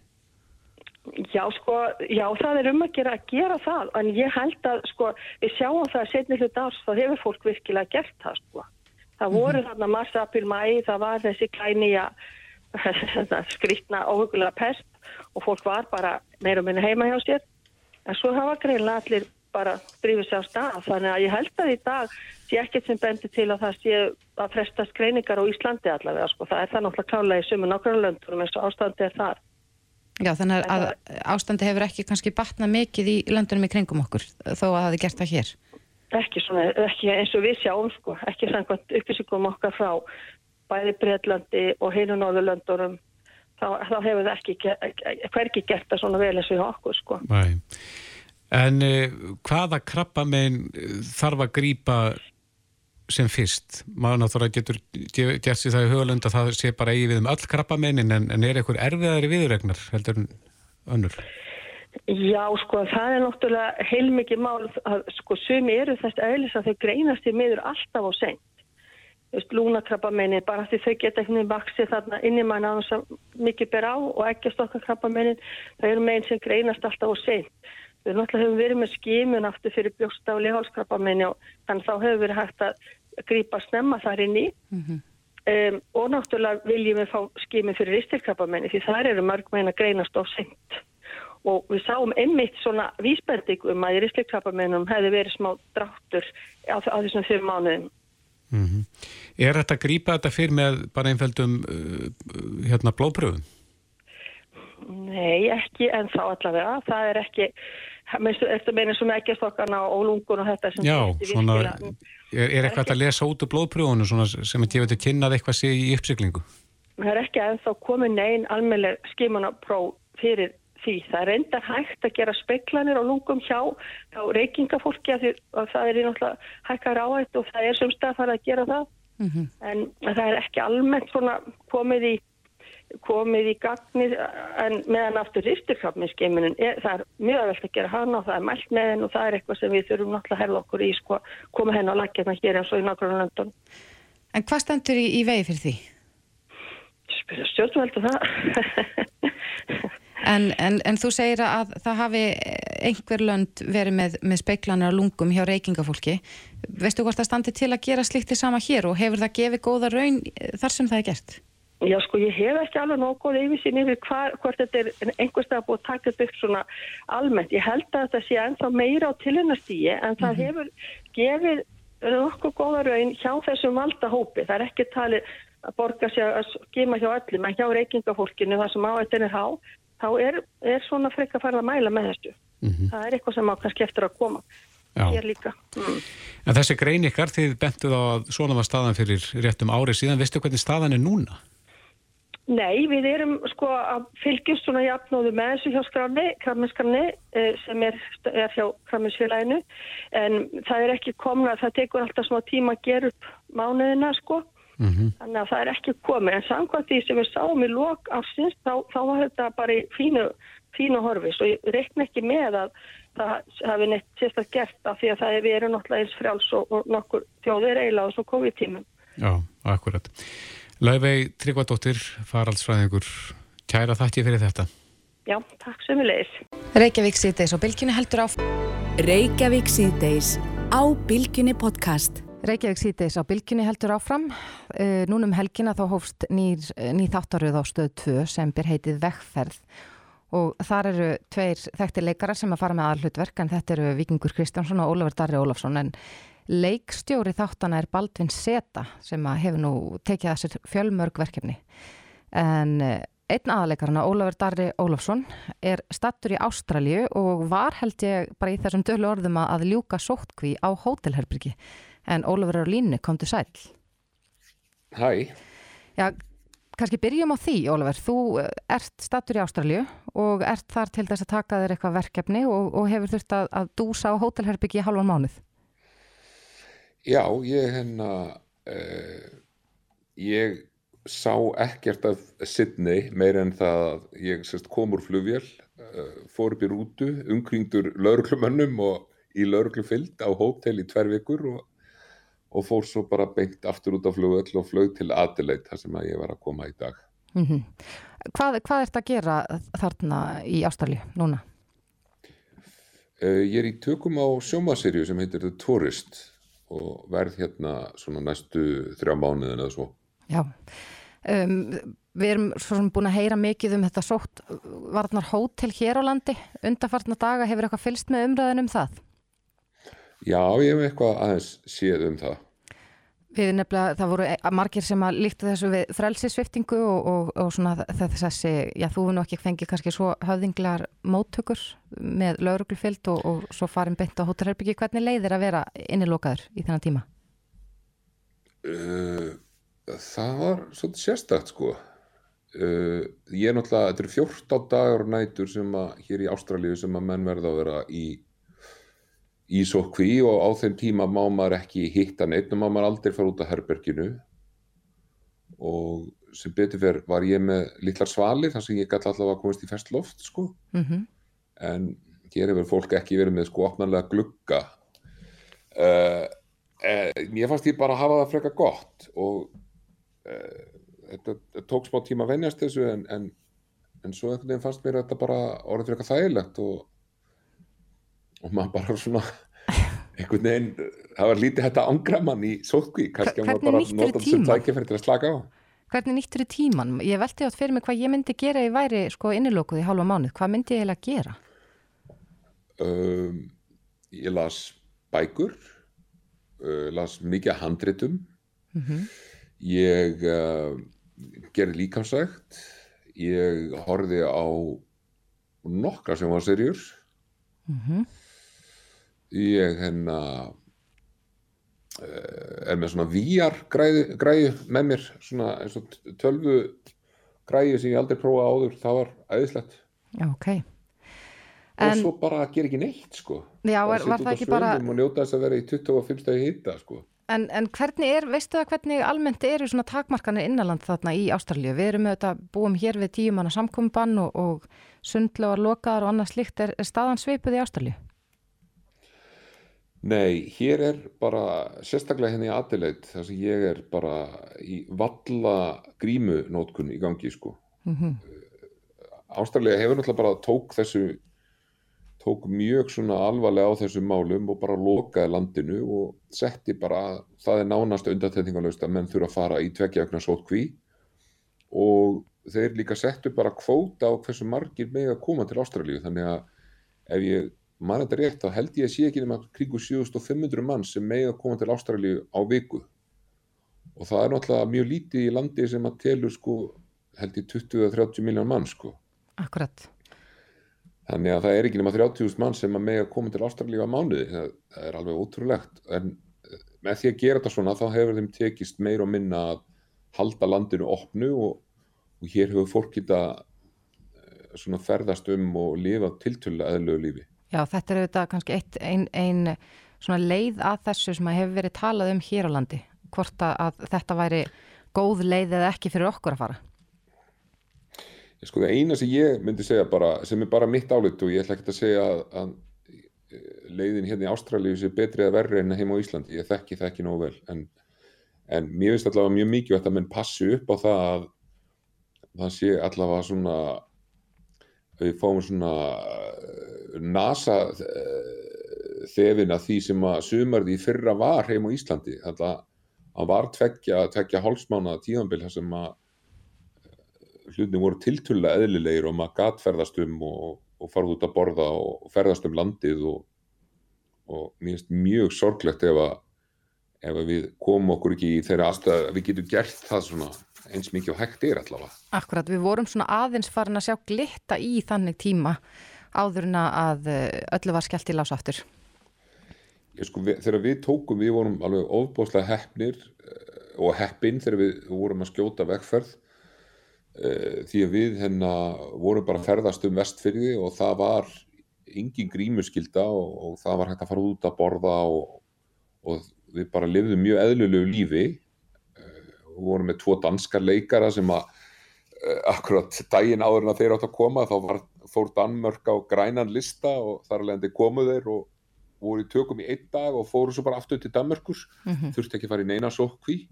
Já, sko, já, það er um að gera að gera það, en ég held að sko, við sjáum það að setni hlut árs þá hefur fólk virkilega gert það, sko það voru mm -hmm. þarna mars, april, mæ það var þessi klænija skrítna óhugulega pest og fólk var bara meira og minna heima hjá sér en svo hafa greinlega allir bara drifið sér á stað þannig að ég held að í dag sé ekkert sem bendir til að það sé að frestast greiningar á Íslandi allavega sko. það er það náttúrulega klálega í sumu nokkru löndunum eins og ástandi er þar Já þannig að, ástandi hefur ekki kannski batna mikið í löndunum í kringum okkur þó að það hefði gert það hér Ekki, svona, ekki eins og við sjáum sko, ekki samkvæmt upplýsingum okkar frá bæði Breitlandi og heinu Norðurlöndurum þá, þá hefur það ekki hverki gert það svona vel eins og í okkur sko. Nei. En uh, hvaða krabba meginn eh, þarf að grýpa sem fyrst? Maður náttúrulega getur gert sér það í högulund að það sé bara eigi við um öll krabba meginn en, en er eitthvað erfiðari viðregnar heldur en önnur? Já, sko, það er náttúrulega heilmikið mál að sko sumi eru þess aðeins að þau greinast í miður alltaf á seng lúnakrabbamennin bara því þau geta einhvern veginn vaksið þarna inn í mann að það mikið ber á og ekki stokkakrabbamennin það eru meginn sem greinast alltaf og seint. Við náttúrulega hefum verið með skimun aftur fyrir brjósta og lihálskrabbamenni og þannig þá hefur verið hægt að grípa snemma þar inn í mm -hmm. um, og náttúrulega viljum við fá skimun fyrir ristilkrabbamenni því það eru mörg meginn að greinast of seint og við sáum einmitt svona vísbending um að í ristilkrabbamennum hefði verið smá dráttur á, á þessum fyrir mánuðum Mm -hmm. Er þetta að grýpa þetta fyrir með bara einföldum uh, hérna blóðpröfum? Nei, ekki en þá allavega. Það er ekki, eftir meina sem ekki stokkana og lungun og þetta sem Já, svona, er, er eitthvað að lesa út úr blóðpröfunum sem er gefið til kynnað eitthvað sé í uppsyklingu? Það er ekki en þá komið neyn almeinlega skimunapróf fyrir því. Það er endar hægt að gera speklanir og lungum hjá, hjá reykingafólki að, að það er í náttúrulega hækkar áhætt og það er sem stað að fara að gera það mm -hmm. en það er ekki almennt komið í komið í gagnir en meðan aftur risturkrafminskeimunin það er mjög veld að gera hana og það er mælt með henn og það er eitthvað sem við þurfum náttúrulega að herða okkur í sko, koma henn á lakirna hér eins og í nákvæmlega löndun En hvað stendur í, í vegi fyrir því? spyrja stjórnveldu það. En, en, en þú segir að það hafi einhver lönd verið með, með speiklanir á lungum hjá reykingafólki. Veistu hvort það standi til að gera slíkt í sama hér og hefur það gefið góða raun þar sem það er gert? Já sko ég hef ekki alveg nokkuð yfirsýn yfir hvar, hvort þetta er einhverstað búið að taka upp svona almennt. Ég held að þetta sé ennþá meira á tilhörnastígi en það hefur gefið nokkuð góða raun hjá þessum valdahópi. Það er ekki talið að borga sér að skima hjá öllum en hjá reykingafólkinu það sem áættin er há þá er, er svona frekka farið að mæla með þessu. Mm -hmm. Það er eitthvað sem á kannski eftir að koma. Já. Hér líka. Mm. En þessi grein ykkar, þið bentuð á að svona var staðan fyrir réttum árið síðan. Vistu hvernig staðan er núna? Nei, við erum sko að fylgjast svona jafnóðu með þessu hjá skráni, kraminskrafni sem er, er hjá kraminsfélaginu en það er ekki komna, það tekur alltaf smá tíma að gera upp mánuðina sko mm -hmm. þannig að það er ekki komið en samkvæmt því sem við sáum í lok afsins þá, þá var þetta bara í fínu, fínu horfis og ég reikna ekki með að það hafi neitt sérstaklega gert af því að það er við erum náttúrulega eins frjáls og, og nokkur þjóðir eiginlega á svo COVID-tímum. Já, akkurat. Laufey Tryggvadóttir, faraldsfræðingur, kæra þakki fyrir þetta. Já, takk sem við leiðis. Reykjavík síðdeis og bylginni heldur á. Reykjavík síðdeis á bylginni podcast. Reykjavík síðdeis á bylginni heldur áfram. Uh, núnum helgina þá hófst nýr, ný þáttaröð á stöð 2 sem ber heitið Vegferð. Og þar eru tveir þekktir leikarar sem að fara með aðhlutverk en þetta eru Vikingur Kristjánsson og Ólafur Darri Ólafsson. En leikstjóri þáttana er Baldvin Seta sem hefur nú tekið að sér fjölmörg verkefni. En einn aðleikarana, Ólafur Darri Ólafsson er stattur í Ástralju og var held ég bara í þessum dölu orðum að ljúka sóttkví á hótelherbyrgi en Ólafur á línu, kom til sæl Hæ. Já, kannski byrjum á því Ólafur, þú ert stattur í Ástralju og ert þar til þess að taka þér eitthvað verkefni og, og hefur þurft að, að dúsa á hótelherbyggi í halvan mánuð. Já, ég hennar uh, ég sá ekkert af Sydney meir en það að ég sérst, kom úr flugvél, uh, fór upp í rútu, umkringdur lauruglumönnum og í lauruglufyllt á hótel í tver vikur og, og fór svo bara beint aftur út á flugvél og flög til Adelaide þar sem að ég var að koma í dag. Mm -hmm. Hvað, hvað ert að gera þarna í Ástralju núna? Uh, ég er í tökum á sjómaserju sem heitir The Tourist og verð hérna svona næstu þrjá mánuðin eða svo. Já, um, við erum svona búin að heyra mikið um þetta sótt varnar hótel hér á landi undarfartna daga, hefur eitthvað fylst með umræðin um það? Já, ég hef eitthvað aðeins séð um það. Við nefnilega, það voru margir sem að líktu þessu við frelsisviftingu og, og, og svona þessi, já þú nú ekki fengið kannski svo höfðinglar móttökur með lauruglufyllt og, og svo farin beint á hótelherbyggi. Hvernig leiðir að vera innilokaður í þennan tíma? Uh, það var svolítið sérstakt sko. Uh, ég er náttúrulega, þetta eru 14 dagar og nætur sem að hér í Ástralíu sem að menn verða að vera í í sókví og á þeim tíma má maður ekki hitta neitt og má maður aldrei fara út af herberginu. Og sem betur fyrir var ég með litlar svalir þar sem ég gæti allavega að komast í festloft sko. Mm -hmm. en hér hefur fólk ekki verið með sko opnarlega glugga. Uh, uh, mér fannst ég bara að hafa það freka gott og uh, þetta tók smá tíma að venjast þessu en, en, en svo einhvern veginn fannst mér þetta bara orðið freka þægilegt og og maður bara svona einhvern veginn, það var lítið hægt að angra mann í sótkví, kannski að maður bara nota þessum tækifæri til að slaka á Hvernig nýttur í tíman? Ég veldi átt fyrir mig hvað ég myndi gera í væri sko innilokuð í hálfa mánuð, hvað myndi ég eiginlega gera? Um, ég las bækur uh, las mikið handritum Mm -hmm. ég uh, gerði líkamsækt ég horfði á nokkra sem var serjur Mm -hmm. Ég hérna uh, er með svona VR græðu, með mér svona eins og tölvu græðu sem ég aldrei prófaði áður. Það var æðislegt. Ok. Og svo bara að gera ekki neitt sko. Já, var, var það ekki bara og njóta þess að vera í 25 stegi hitta sko. En, en hvernig er, veistu það hvernig almennt eru svona takmarkanir innanland þarna í Ástralju við erum auðvitað búum hér við tíumanna samkombann og, og sundlegar lokaðar og annað slíkt. Er, er staðan svipuð í Ástralju? Nei, hér er bara sérstaklega henni hérna aðilegt þar sem ég er bara í valla grímunótkun í gangi sko. Mm -hmm. Ástralja hefur náttúrulega bara tók þessu tók mjög svona alvarlega á þessum málum og bara lokaði landinu og setti bara, það er nánast undatendingalöst að menn þurfa að fara í tveggjaöknar sótkví og þeir líka settu bara kvóta á hversu margir með að koma til Ástralju þannig að ef ég mann þetta rétt þá held ég að sé ekki nema kringu 7500 mann sem með að koma til Ástralju á viku. Og það er náttúrulega mjög lítið í landi sem að telur sko held ég 20-30 miljón mann sko. Akkurat Þannig að það er ekki nema 30.000 mann sem að með að koma til Ástralju á mánuði. Það, það er alveg ótrúlegt. En eh, með því að gera þetta svona þá hefur þeim tekist meir og minna að halda landinu opnu og, og hér hefur fólk geta eh, svona ferðast um og lifa tiltölu eðlögu lífi Já, þetta er auðvitað kannski einn ein, ein leið að þessu sem hefur verið talað um hér á landi. Hvort að þetta væri góð leið eða ekki fyrir okkur að fara? Sko það eina sem ég myndi segja bara, sem er bara mitt álut og ég ætla ekki að segja að, að leiðin hérna í Ástralíu sé betri að verri en heim á Íslandi. Ég þekki það ekki nógu vel. En, en mér finnst allavega mjög mikið að menn passi upp á það að það sé allavega svona, að við fáum svona nasa eh, þefin að því sem að sumarði í fyrra var heim á Íslandi. Þannig að hann var tveggja, tveggja hálsmána tíðanbíl þar sem að eh, hlutin voru tiltulla eðlilegir og maður gatferðast um og, og farið út að borða og ferðast um landið og, og mér finnst mjög sorglegt ef að, ef við komum okkur ekki í þeirra aðstæða við getum gert það svona eins mikið og hægt er allavega. Akkurat, við vorum svona aðeins farin að sjá glitta í þannig tíma áðurna að eh, öllu var skellt í lásaftur? Sko, þegar við tókum, við vorum alveg ofbóðslega heppnir eh, og heppin þegar við vorum að skjóta vegferð uh, því að við hérna vorum bara að ferðast um vestfyrði og það var engin grímuskylda og, og það var hægt að fara út að borða og, og við bara lifðum mjög eðlulegu lífi vorum með tvo danskar leikara sem að uh, akkurat daginn áður en að þeir átt að koma þá var fór Danmörk á grænan lista og þar alveg komu þeir og voru í tökum í einn dag og fóru svo bara aftur til Danmörkus mm -hmm. þurfti ekki að fara í neina sókví.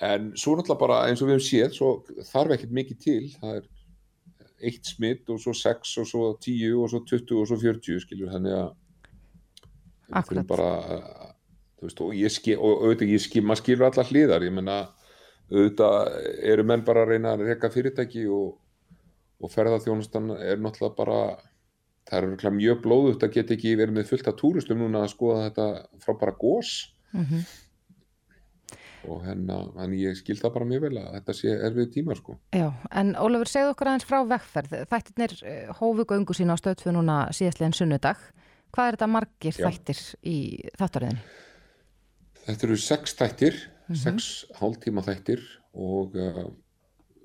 En svo náttúrulega bara eins og við hefum séð svo þarf ekkert mikið til. Það er eitt smitt og svo 6 og svo 10 og svo 20 og svo 40 skilur þannig að það er bara veist og ég skil og auðvitað ég skil, maður skilur alla hliðar ég menna auðvitað eru menn bara að reyna að reyka fyrirtæki og og ferðarþjónustan er náttúrulega bara það er mjög blóðut að geta ekki verið með fullt af túristum núna að skoða þetta frá bara gós mm -hmm. og henn ég skil það bara mjög vel að þetta sé erfið tíma sko. Já, en Ólafur segð okkur aðeins frá vekkferð þættirnir eh, hófu göngu sína á stöðfu núna síðastlegin sunnudag hvað er þetta margir Já. þættir í þáttaröðinni? Þetta eru sex þættir mm -hmm. sex hálftíma þættir og uh,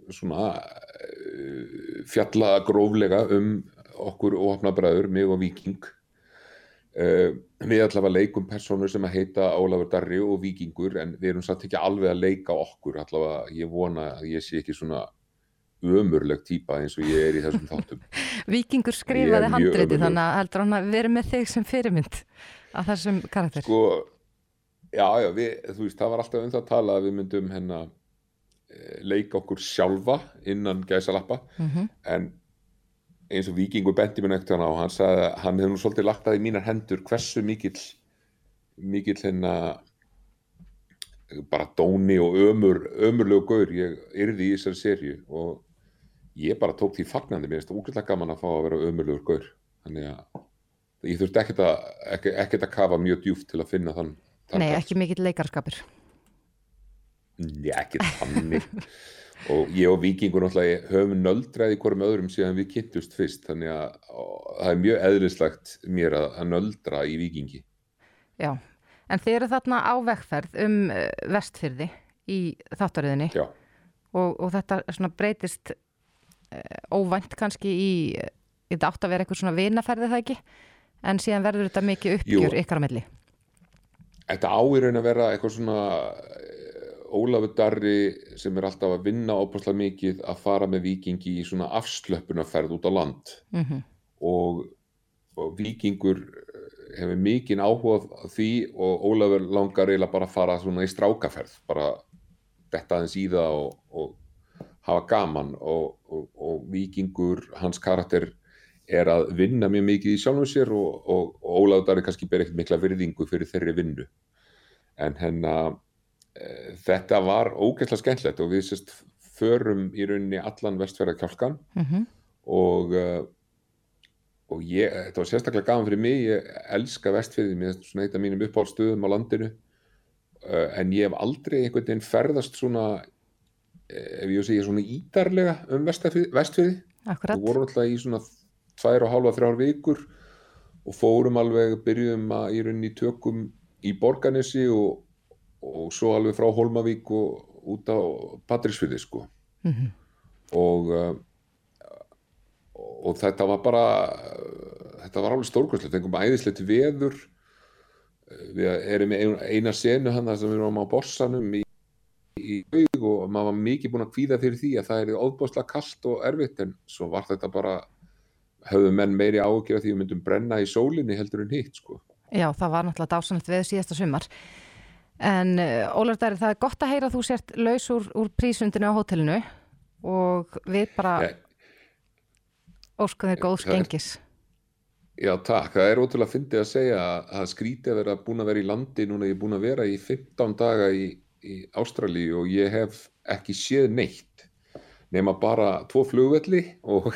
svona uh, fjalla gróflega um okkur óhafnabræður, mig og Viking uh, við allavega leikum personur sem að heita Ólafur Darri og Vikingur en við erum satt ekki alveg að leika okkur. Allavega ég vona að ég sé ekki svona ömurleg týpa eins og ég er í þessum þáttum. Vikingur skrifaði handreiti þannig að heldur hann að vera með þig sem fyrirmynd að þessum karakter. Sko, já, já, við, þú veist, það var alltaf um það að tala að við myndum hennar Eh, leika okkur sjálfa innan gæsalappa. Mm -hmm. en eins og vikingur bendi mér nefnt hana og hann sagði að hann hefði nú svolítið lagt að í mínar hendur hversu mikill mikill hérna bara dóni og ömur ömurlegu gaur ég yrði í þessari sériu og ég bara tók því fagnandi mér finnst það úrgæðlega gaman að fá að vera ömurlegur gaur. Þannig að ég þurfti ekkert að ekkert að kafa mjög djúft til að finna þann Nei, ekki mikill leikarskapur Já, ekki þannig. Og ég og Vikingur náttúrulega höfum nöldraði hverjum öðrum síðan við kynntumst fyrst þannig að það er mjög eðlislegt mér að, að nöldra í Vikingi Já, en þið eru þarna á vekkferð um uh, vestfyrði í þáttaröðinni. Og, og þetta breytist uh, óvænt kannski í þetta átt að vera eitthvað svona vinaferði það ekki? En síðan verður þetta mikið uppgjur Jú. ykkar að milli Þetta áirun að vera eitthvað svona Ólafur Darri sem er alltaf að vinna óbúslega mikið að fara með vikingi í svona afslöpunarferð út á land mm -hmm. og, og vikingur hefur mikinn áhuga á því og Ólafur langar eiginlega bara að fara svona í strákaferð bara detta aðeins í það og, og hafa gaman og, og, og vikingur, hans karakter er að vinna mjög mikið í sjálfum sér og Ólafur Dari kannski ber ekkert mikla virðingu fyrir þeirri vinnu en henn að e, þetta var ógeðslega skemmtlegt og við sérst förum í rauninni allan vestfjörðarkjálkan mm -hmm. og uh, og ég, þetta var sérstaklega gafan fyrir mig ég elska vestfjörði mér er svona eitt af mínum uppáhaldstöðum á landinu uh, en ég hef aldrei einhvern veginn ferðast svona ef ég segja svona ídarlega um vestfjörði Akkurat. við vorum alltaf í svona tvær og hálfa þrjár vikur og fórum alveg, byrjuðum að í rauninni tökum í Borganesi og, og svo alveg frá Holmavík og út á Patrísfjörði sko. Mm -hmm. og uh, og þetta var bara þetta var alveg stórkvæmslega, fengum æðislegt veður. Við erum með eina senu hann sem við erum á bossanum í, í haug og maður var mikið búin að kvíða fyrir því að það er óbúslega kallt og erfitt en svo var þetta bara höfðu menn meiri ágjör að því við myndum brenna í sólinni heldur en hitt sko. Já, það var náttúrulega dásanlegt við síðasta sumar en uh, Ólaf Dæri, það er gott að heyra að þú sért laus úr, úr prísundinu á hótelinu og við bara yeah Óskum þér góðs gengis. Já, takk. Það er ótrúlega fyndið að segja að það skríti að vera búin að vera í landi núna ég er búin að vera í 15 daga í, í Ástrali og ég hef ekki séð neitt nema bara tvo flugvelli og,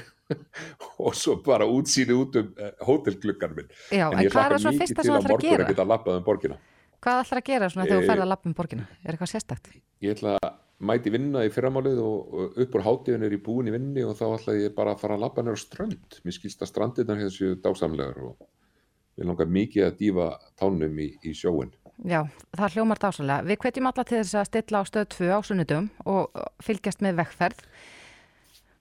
og svo bara útsýni út um eh, hótelgluggan minn. Já, en, en hvað er það svo fyrsta sem það ætlar að gera? Að um hvað ætlar að gera svona þegar þú ferð að lappa um borgina? Er eitthvað sérstakt? Ég ætla að mæti vinna í fyrramálið og upp úr hátíðin er ég búin í vinni og þá ætlaði ég bara að fara að lappa nýra strönd mér skilst að strandirnar hefði séu dásamlegar og ég langar mikið að dýfa tánum í, í sjóin Já, það hljómar dásamlega. Við hvetjum alla til þess að stilla á stöð 2 á sunnudum og fylgjast með vekkferð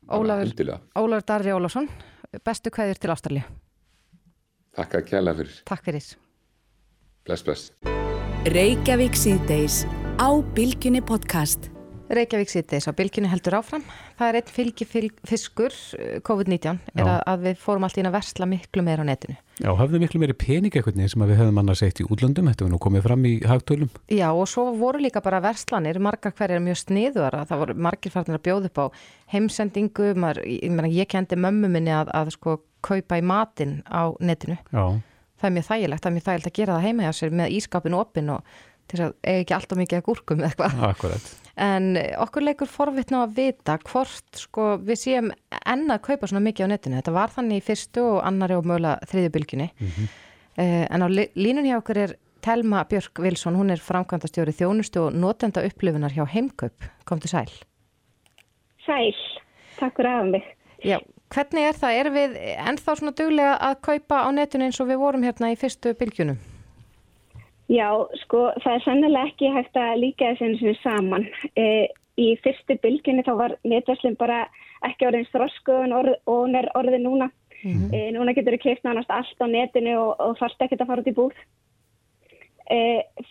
Ólafur, Ólafur Darri Ólafsson bestu kveðir til Ástrali Takk að kjæla fyrir. Takk fyrir. Bless, bless. Reykjavík síðdeis á Bilginni podcast Reykjavík sýttis á bylginu heldur áfram. Það er einn fylgi fiskur eh, COVID-19 er að, að við fórum alltaf inn að versla miklu meira á netinu. Já, hafðu miklu meiri pening eitthvað sem við hefðum annars eitt í útlöndum, þetta var nú komið fram í hagtölum. Já og svo voru líka bara verslanir, margar hverjar mjög sniðuara, það voru margir farnir að bjóða upp á heimsendingu, maður, ég, ég kendi mömmu minni að, að sko kaupa í matin á netinu. Já. Það er mjög þægilegt, það er mjög þægilegt að gera það heima hjá sér með ískapinu opinn og til að eiga ekki alltaf mikið að gúrkum eða eitthvað. Akkurat. En okkur leikur forvittna að vita hvort sko, við séum enna að kaupa svona mikið á netinu. Þetta var þannig í fyrstu og annari og mögulega þriðju bylginni. Mm -hmm. eh, en á línun hjá okkur er Telma Björk Vilsson, hún er framkvæmdastjóri þjónustu og notenda upplifunar hjá Heimkaup. Kom til sæl. Sæl, takk fyrir aðan mig. Já, hvernig er það? Er við ennþá svona duglega að kaupa á netinu eins og við vorum hérna í fyrstu bylgjunum? Já, sko, það er sannlega ekki hægt að líka þessu saman. E, í fyrstu bylginni þá var netverslinn bara ekki orðin þroskoðun orð, og hún er orðin núna. Mm -hmm. e, núna getur við keipt nánast allt á netinu og, og þarfst ekki að fara út í búð. E,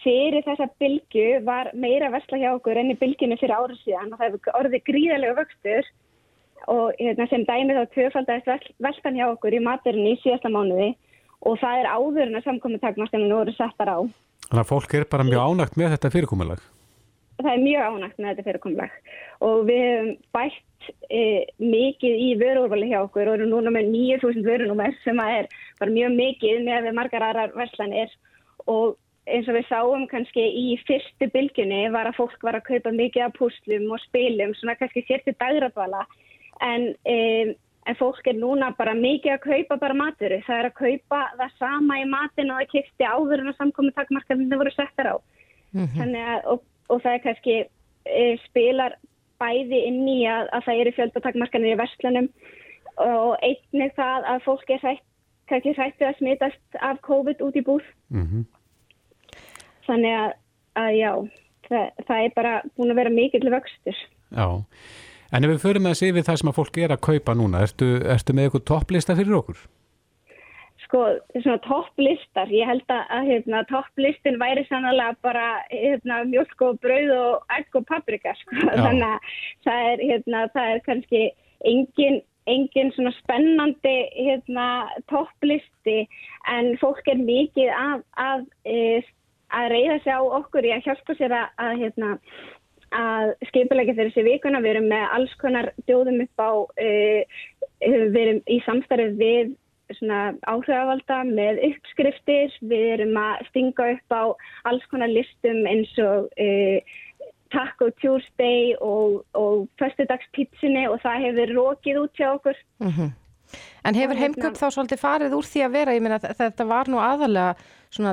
fyrir þessa bylgu var meira versla hjá okkur enn í bylginni fyrir árið síðan og það hefur orðið gríðarlega vöxtur og hérna, sem dæmið á tvöfaldast veltan hjá okkur í maturinn í síðasta mánuði og það er áður en að samkomið takmarkaninu voru settar á. Þannig að fólk er bara mjög ánægt með þetta fyrirkomulag? Það er mjög ánægt með þetta fyrirkomulag. Og við hefum bætt e, mikið í vörúrvali hjá okkur og erum núna með 9000 vörunúmer sem er mjög mikið með margar aðrar verslanir. Og eins og við sáum kannski í fyrstu bylginni var að fólk var að kaupa mikið af púslum og spilum svona kannski sérti dagratvala en e, en fólk er núna bara mikið að kaupa bara maturu. Það er að kaupa það sama í matin og það kipti áður en að samkomi takkmarkaðinu voru settar á. Mm -hmm. að, og, og það er kannski e, spilar bæði inn í að, að það eru fjöldatakmarkanir í verslunum og einnig það að fólk er hrætt, kannski hrættið að smitast af COVID út í búð. Mm -hmm. Þannig að, að já, það, það er bara búin að vera mikill vöxtur. Já. En ef við förum að sé við það sem að fólk er að kaupa núna, ertu, ertu með eitthvað topplista fyrir okkur? Sko, svona topplistar, ég held að hérna, topplistin væri sannlega bara hérna, mjölk og brauð og egg og paprika, sko. Þannig að það er, hérna, það er kannski engin engin svona spennandi hérna, topplisti en fólk er mikið að, að, e, að reyða sig á okkur í að hjálpa sér að, að hérna, að skipulegja fyrir þessi vikuna. Við erum með alls konar djóðum upp á, uh, við erum í samstarfið við áhrifavalda með uppskriftir, við erum að stinga upp á alls konar listum eins og uh, Taco Tuesday og, og Föstudagspítsunni og það hefur rókið út hjá okkur. Mm -hmm. En hefur hérna- heimköp þá svolítið farið úr því að vera, ég meina þetta var nú aðalega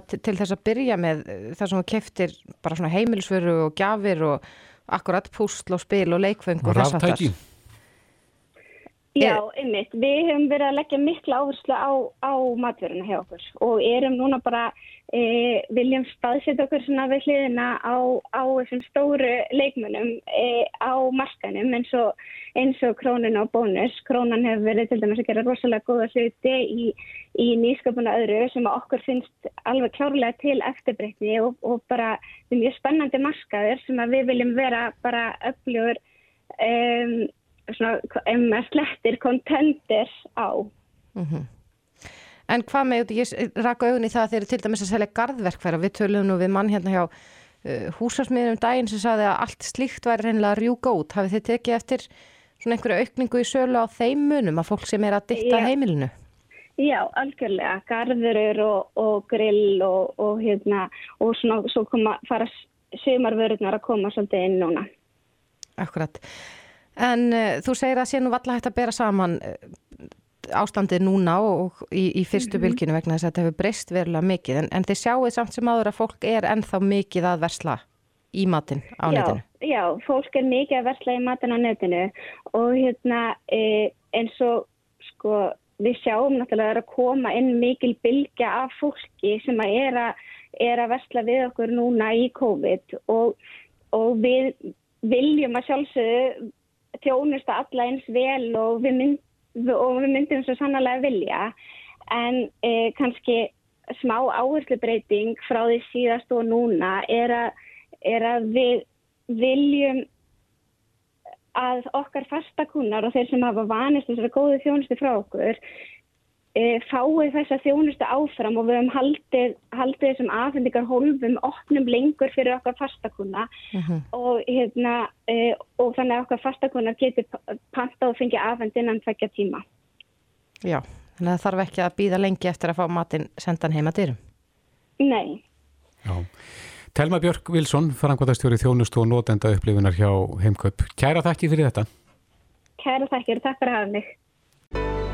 til, til þess að byrja með það sem keftir bara svona heimilsveru og gjafir og akkurat púsl og spil og leikfeng og þess að það. Já, einmitt. Við hefum verið að leggja mikla áherslu á, á matverðina hjá okkur og erum núna bara, e, viljum staðsetja okkur svona við hliðina á, á þessum stóru leikmunum e, á markanum eins og, eins og krónun og bónus. Krónan hefur verið til dæmis að gera rosalega góða hluti í, í nýsköpuna öðru sem okkur finnst alveg klárlega til eftirbreytni og, og bara mjög spennandi markaður sem við viljum vera bara öflugur um svona, slettir kontender á. Mm -hmm. En hvað með, ég raka auðin í það að þeir eru til dæmis að selja gardverkfæra, við töluðum nú við mann hérna hjá uh, húsarsmiðum daginn sem saði að allt slíkt væri reynilega út. Hafið þið tekið eftir svona einhverju aukningu í sölu á þeim munum að fólk sem er að ditta Já. heimilinu? Já, algjörlega, garðurur og, og grill og, og hérna og svona svo koma, fara sömarvörðunar að koma svolítið inn núna. Akkurat. En uh, þú segir að sé nú valla hægt að bera saman uh, ástandið núna og í, í fyrstu mm -hmm. bylginu vegna þess að þetta hefur breyst verulega mikið en, en þið sjáuð samt sem áður að fólk er ennþá mikið að versla í matin á já, netinu. Já, fólk er mikið að versla í matin á netinu og hérna e, eins og sko við sjáum náttúrulega að koma inn mikil bylgja af fólki sem að er að, er að versla við okkur núna í COVID og, og við viljum að sjálfsögðu þjónusta alla eins vel og við, mynd, og við myndum svo sannlega vilja. En eh, kannski smá áherslu breyting frá því síðast og núna er að, er að við viljum að okkar fastakunnar og þeir sem hafa vanist þessari góðu þjónustu frá okkur e, fái þessa þjónustu áfram og við hefum haldið, haldið þessum afhendingar hólfum opnum lengur fyrir okkar fastakunna uh mhm. -huh. og, hérna, e, og þannig að okkar fastakunnar getur panta og fengið afhend innan tvekja tíma. Já, þannig að það þarf ekki að býða lengi eftir að fá matin sendan heima dyrum. Nei. Já. Telma Björk Vilsson, frangvataðstjóri þjónustu og nótenda upplifunar hjá Heimkaup. Kæra þakki fyrir þetta. Kæra þakkir, takk fyrir að hafa mig.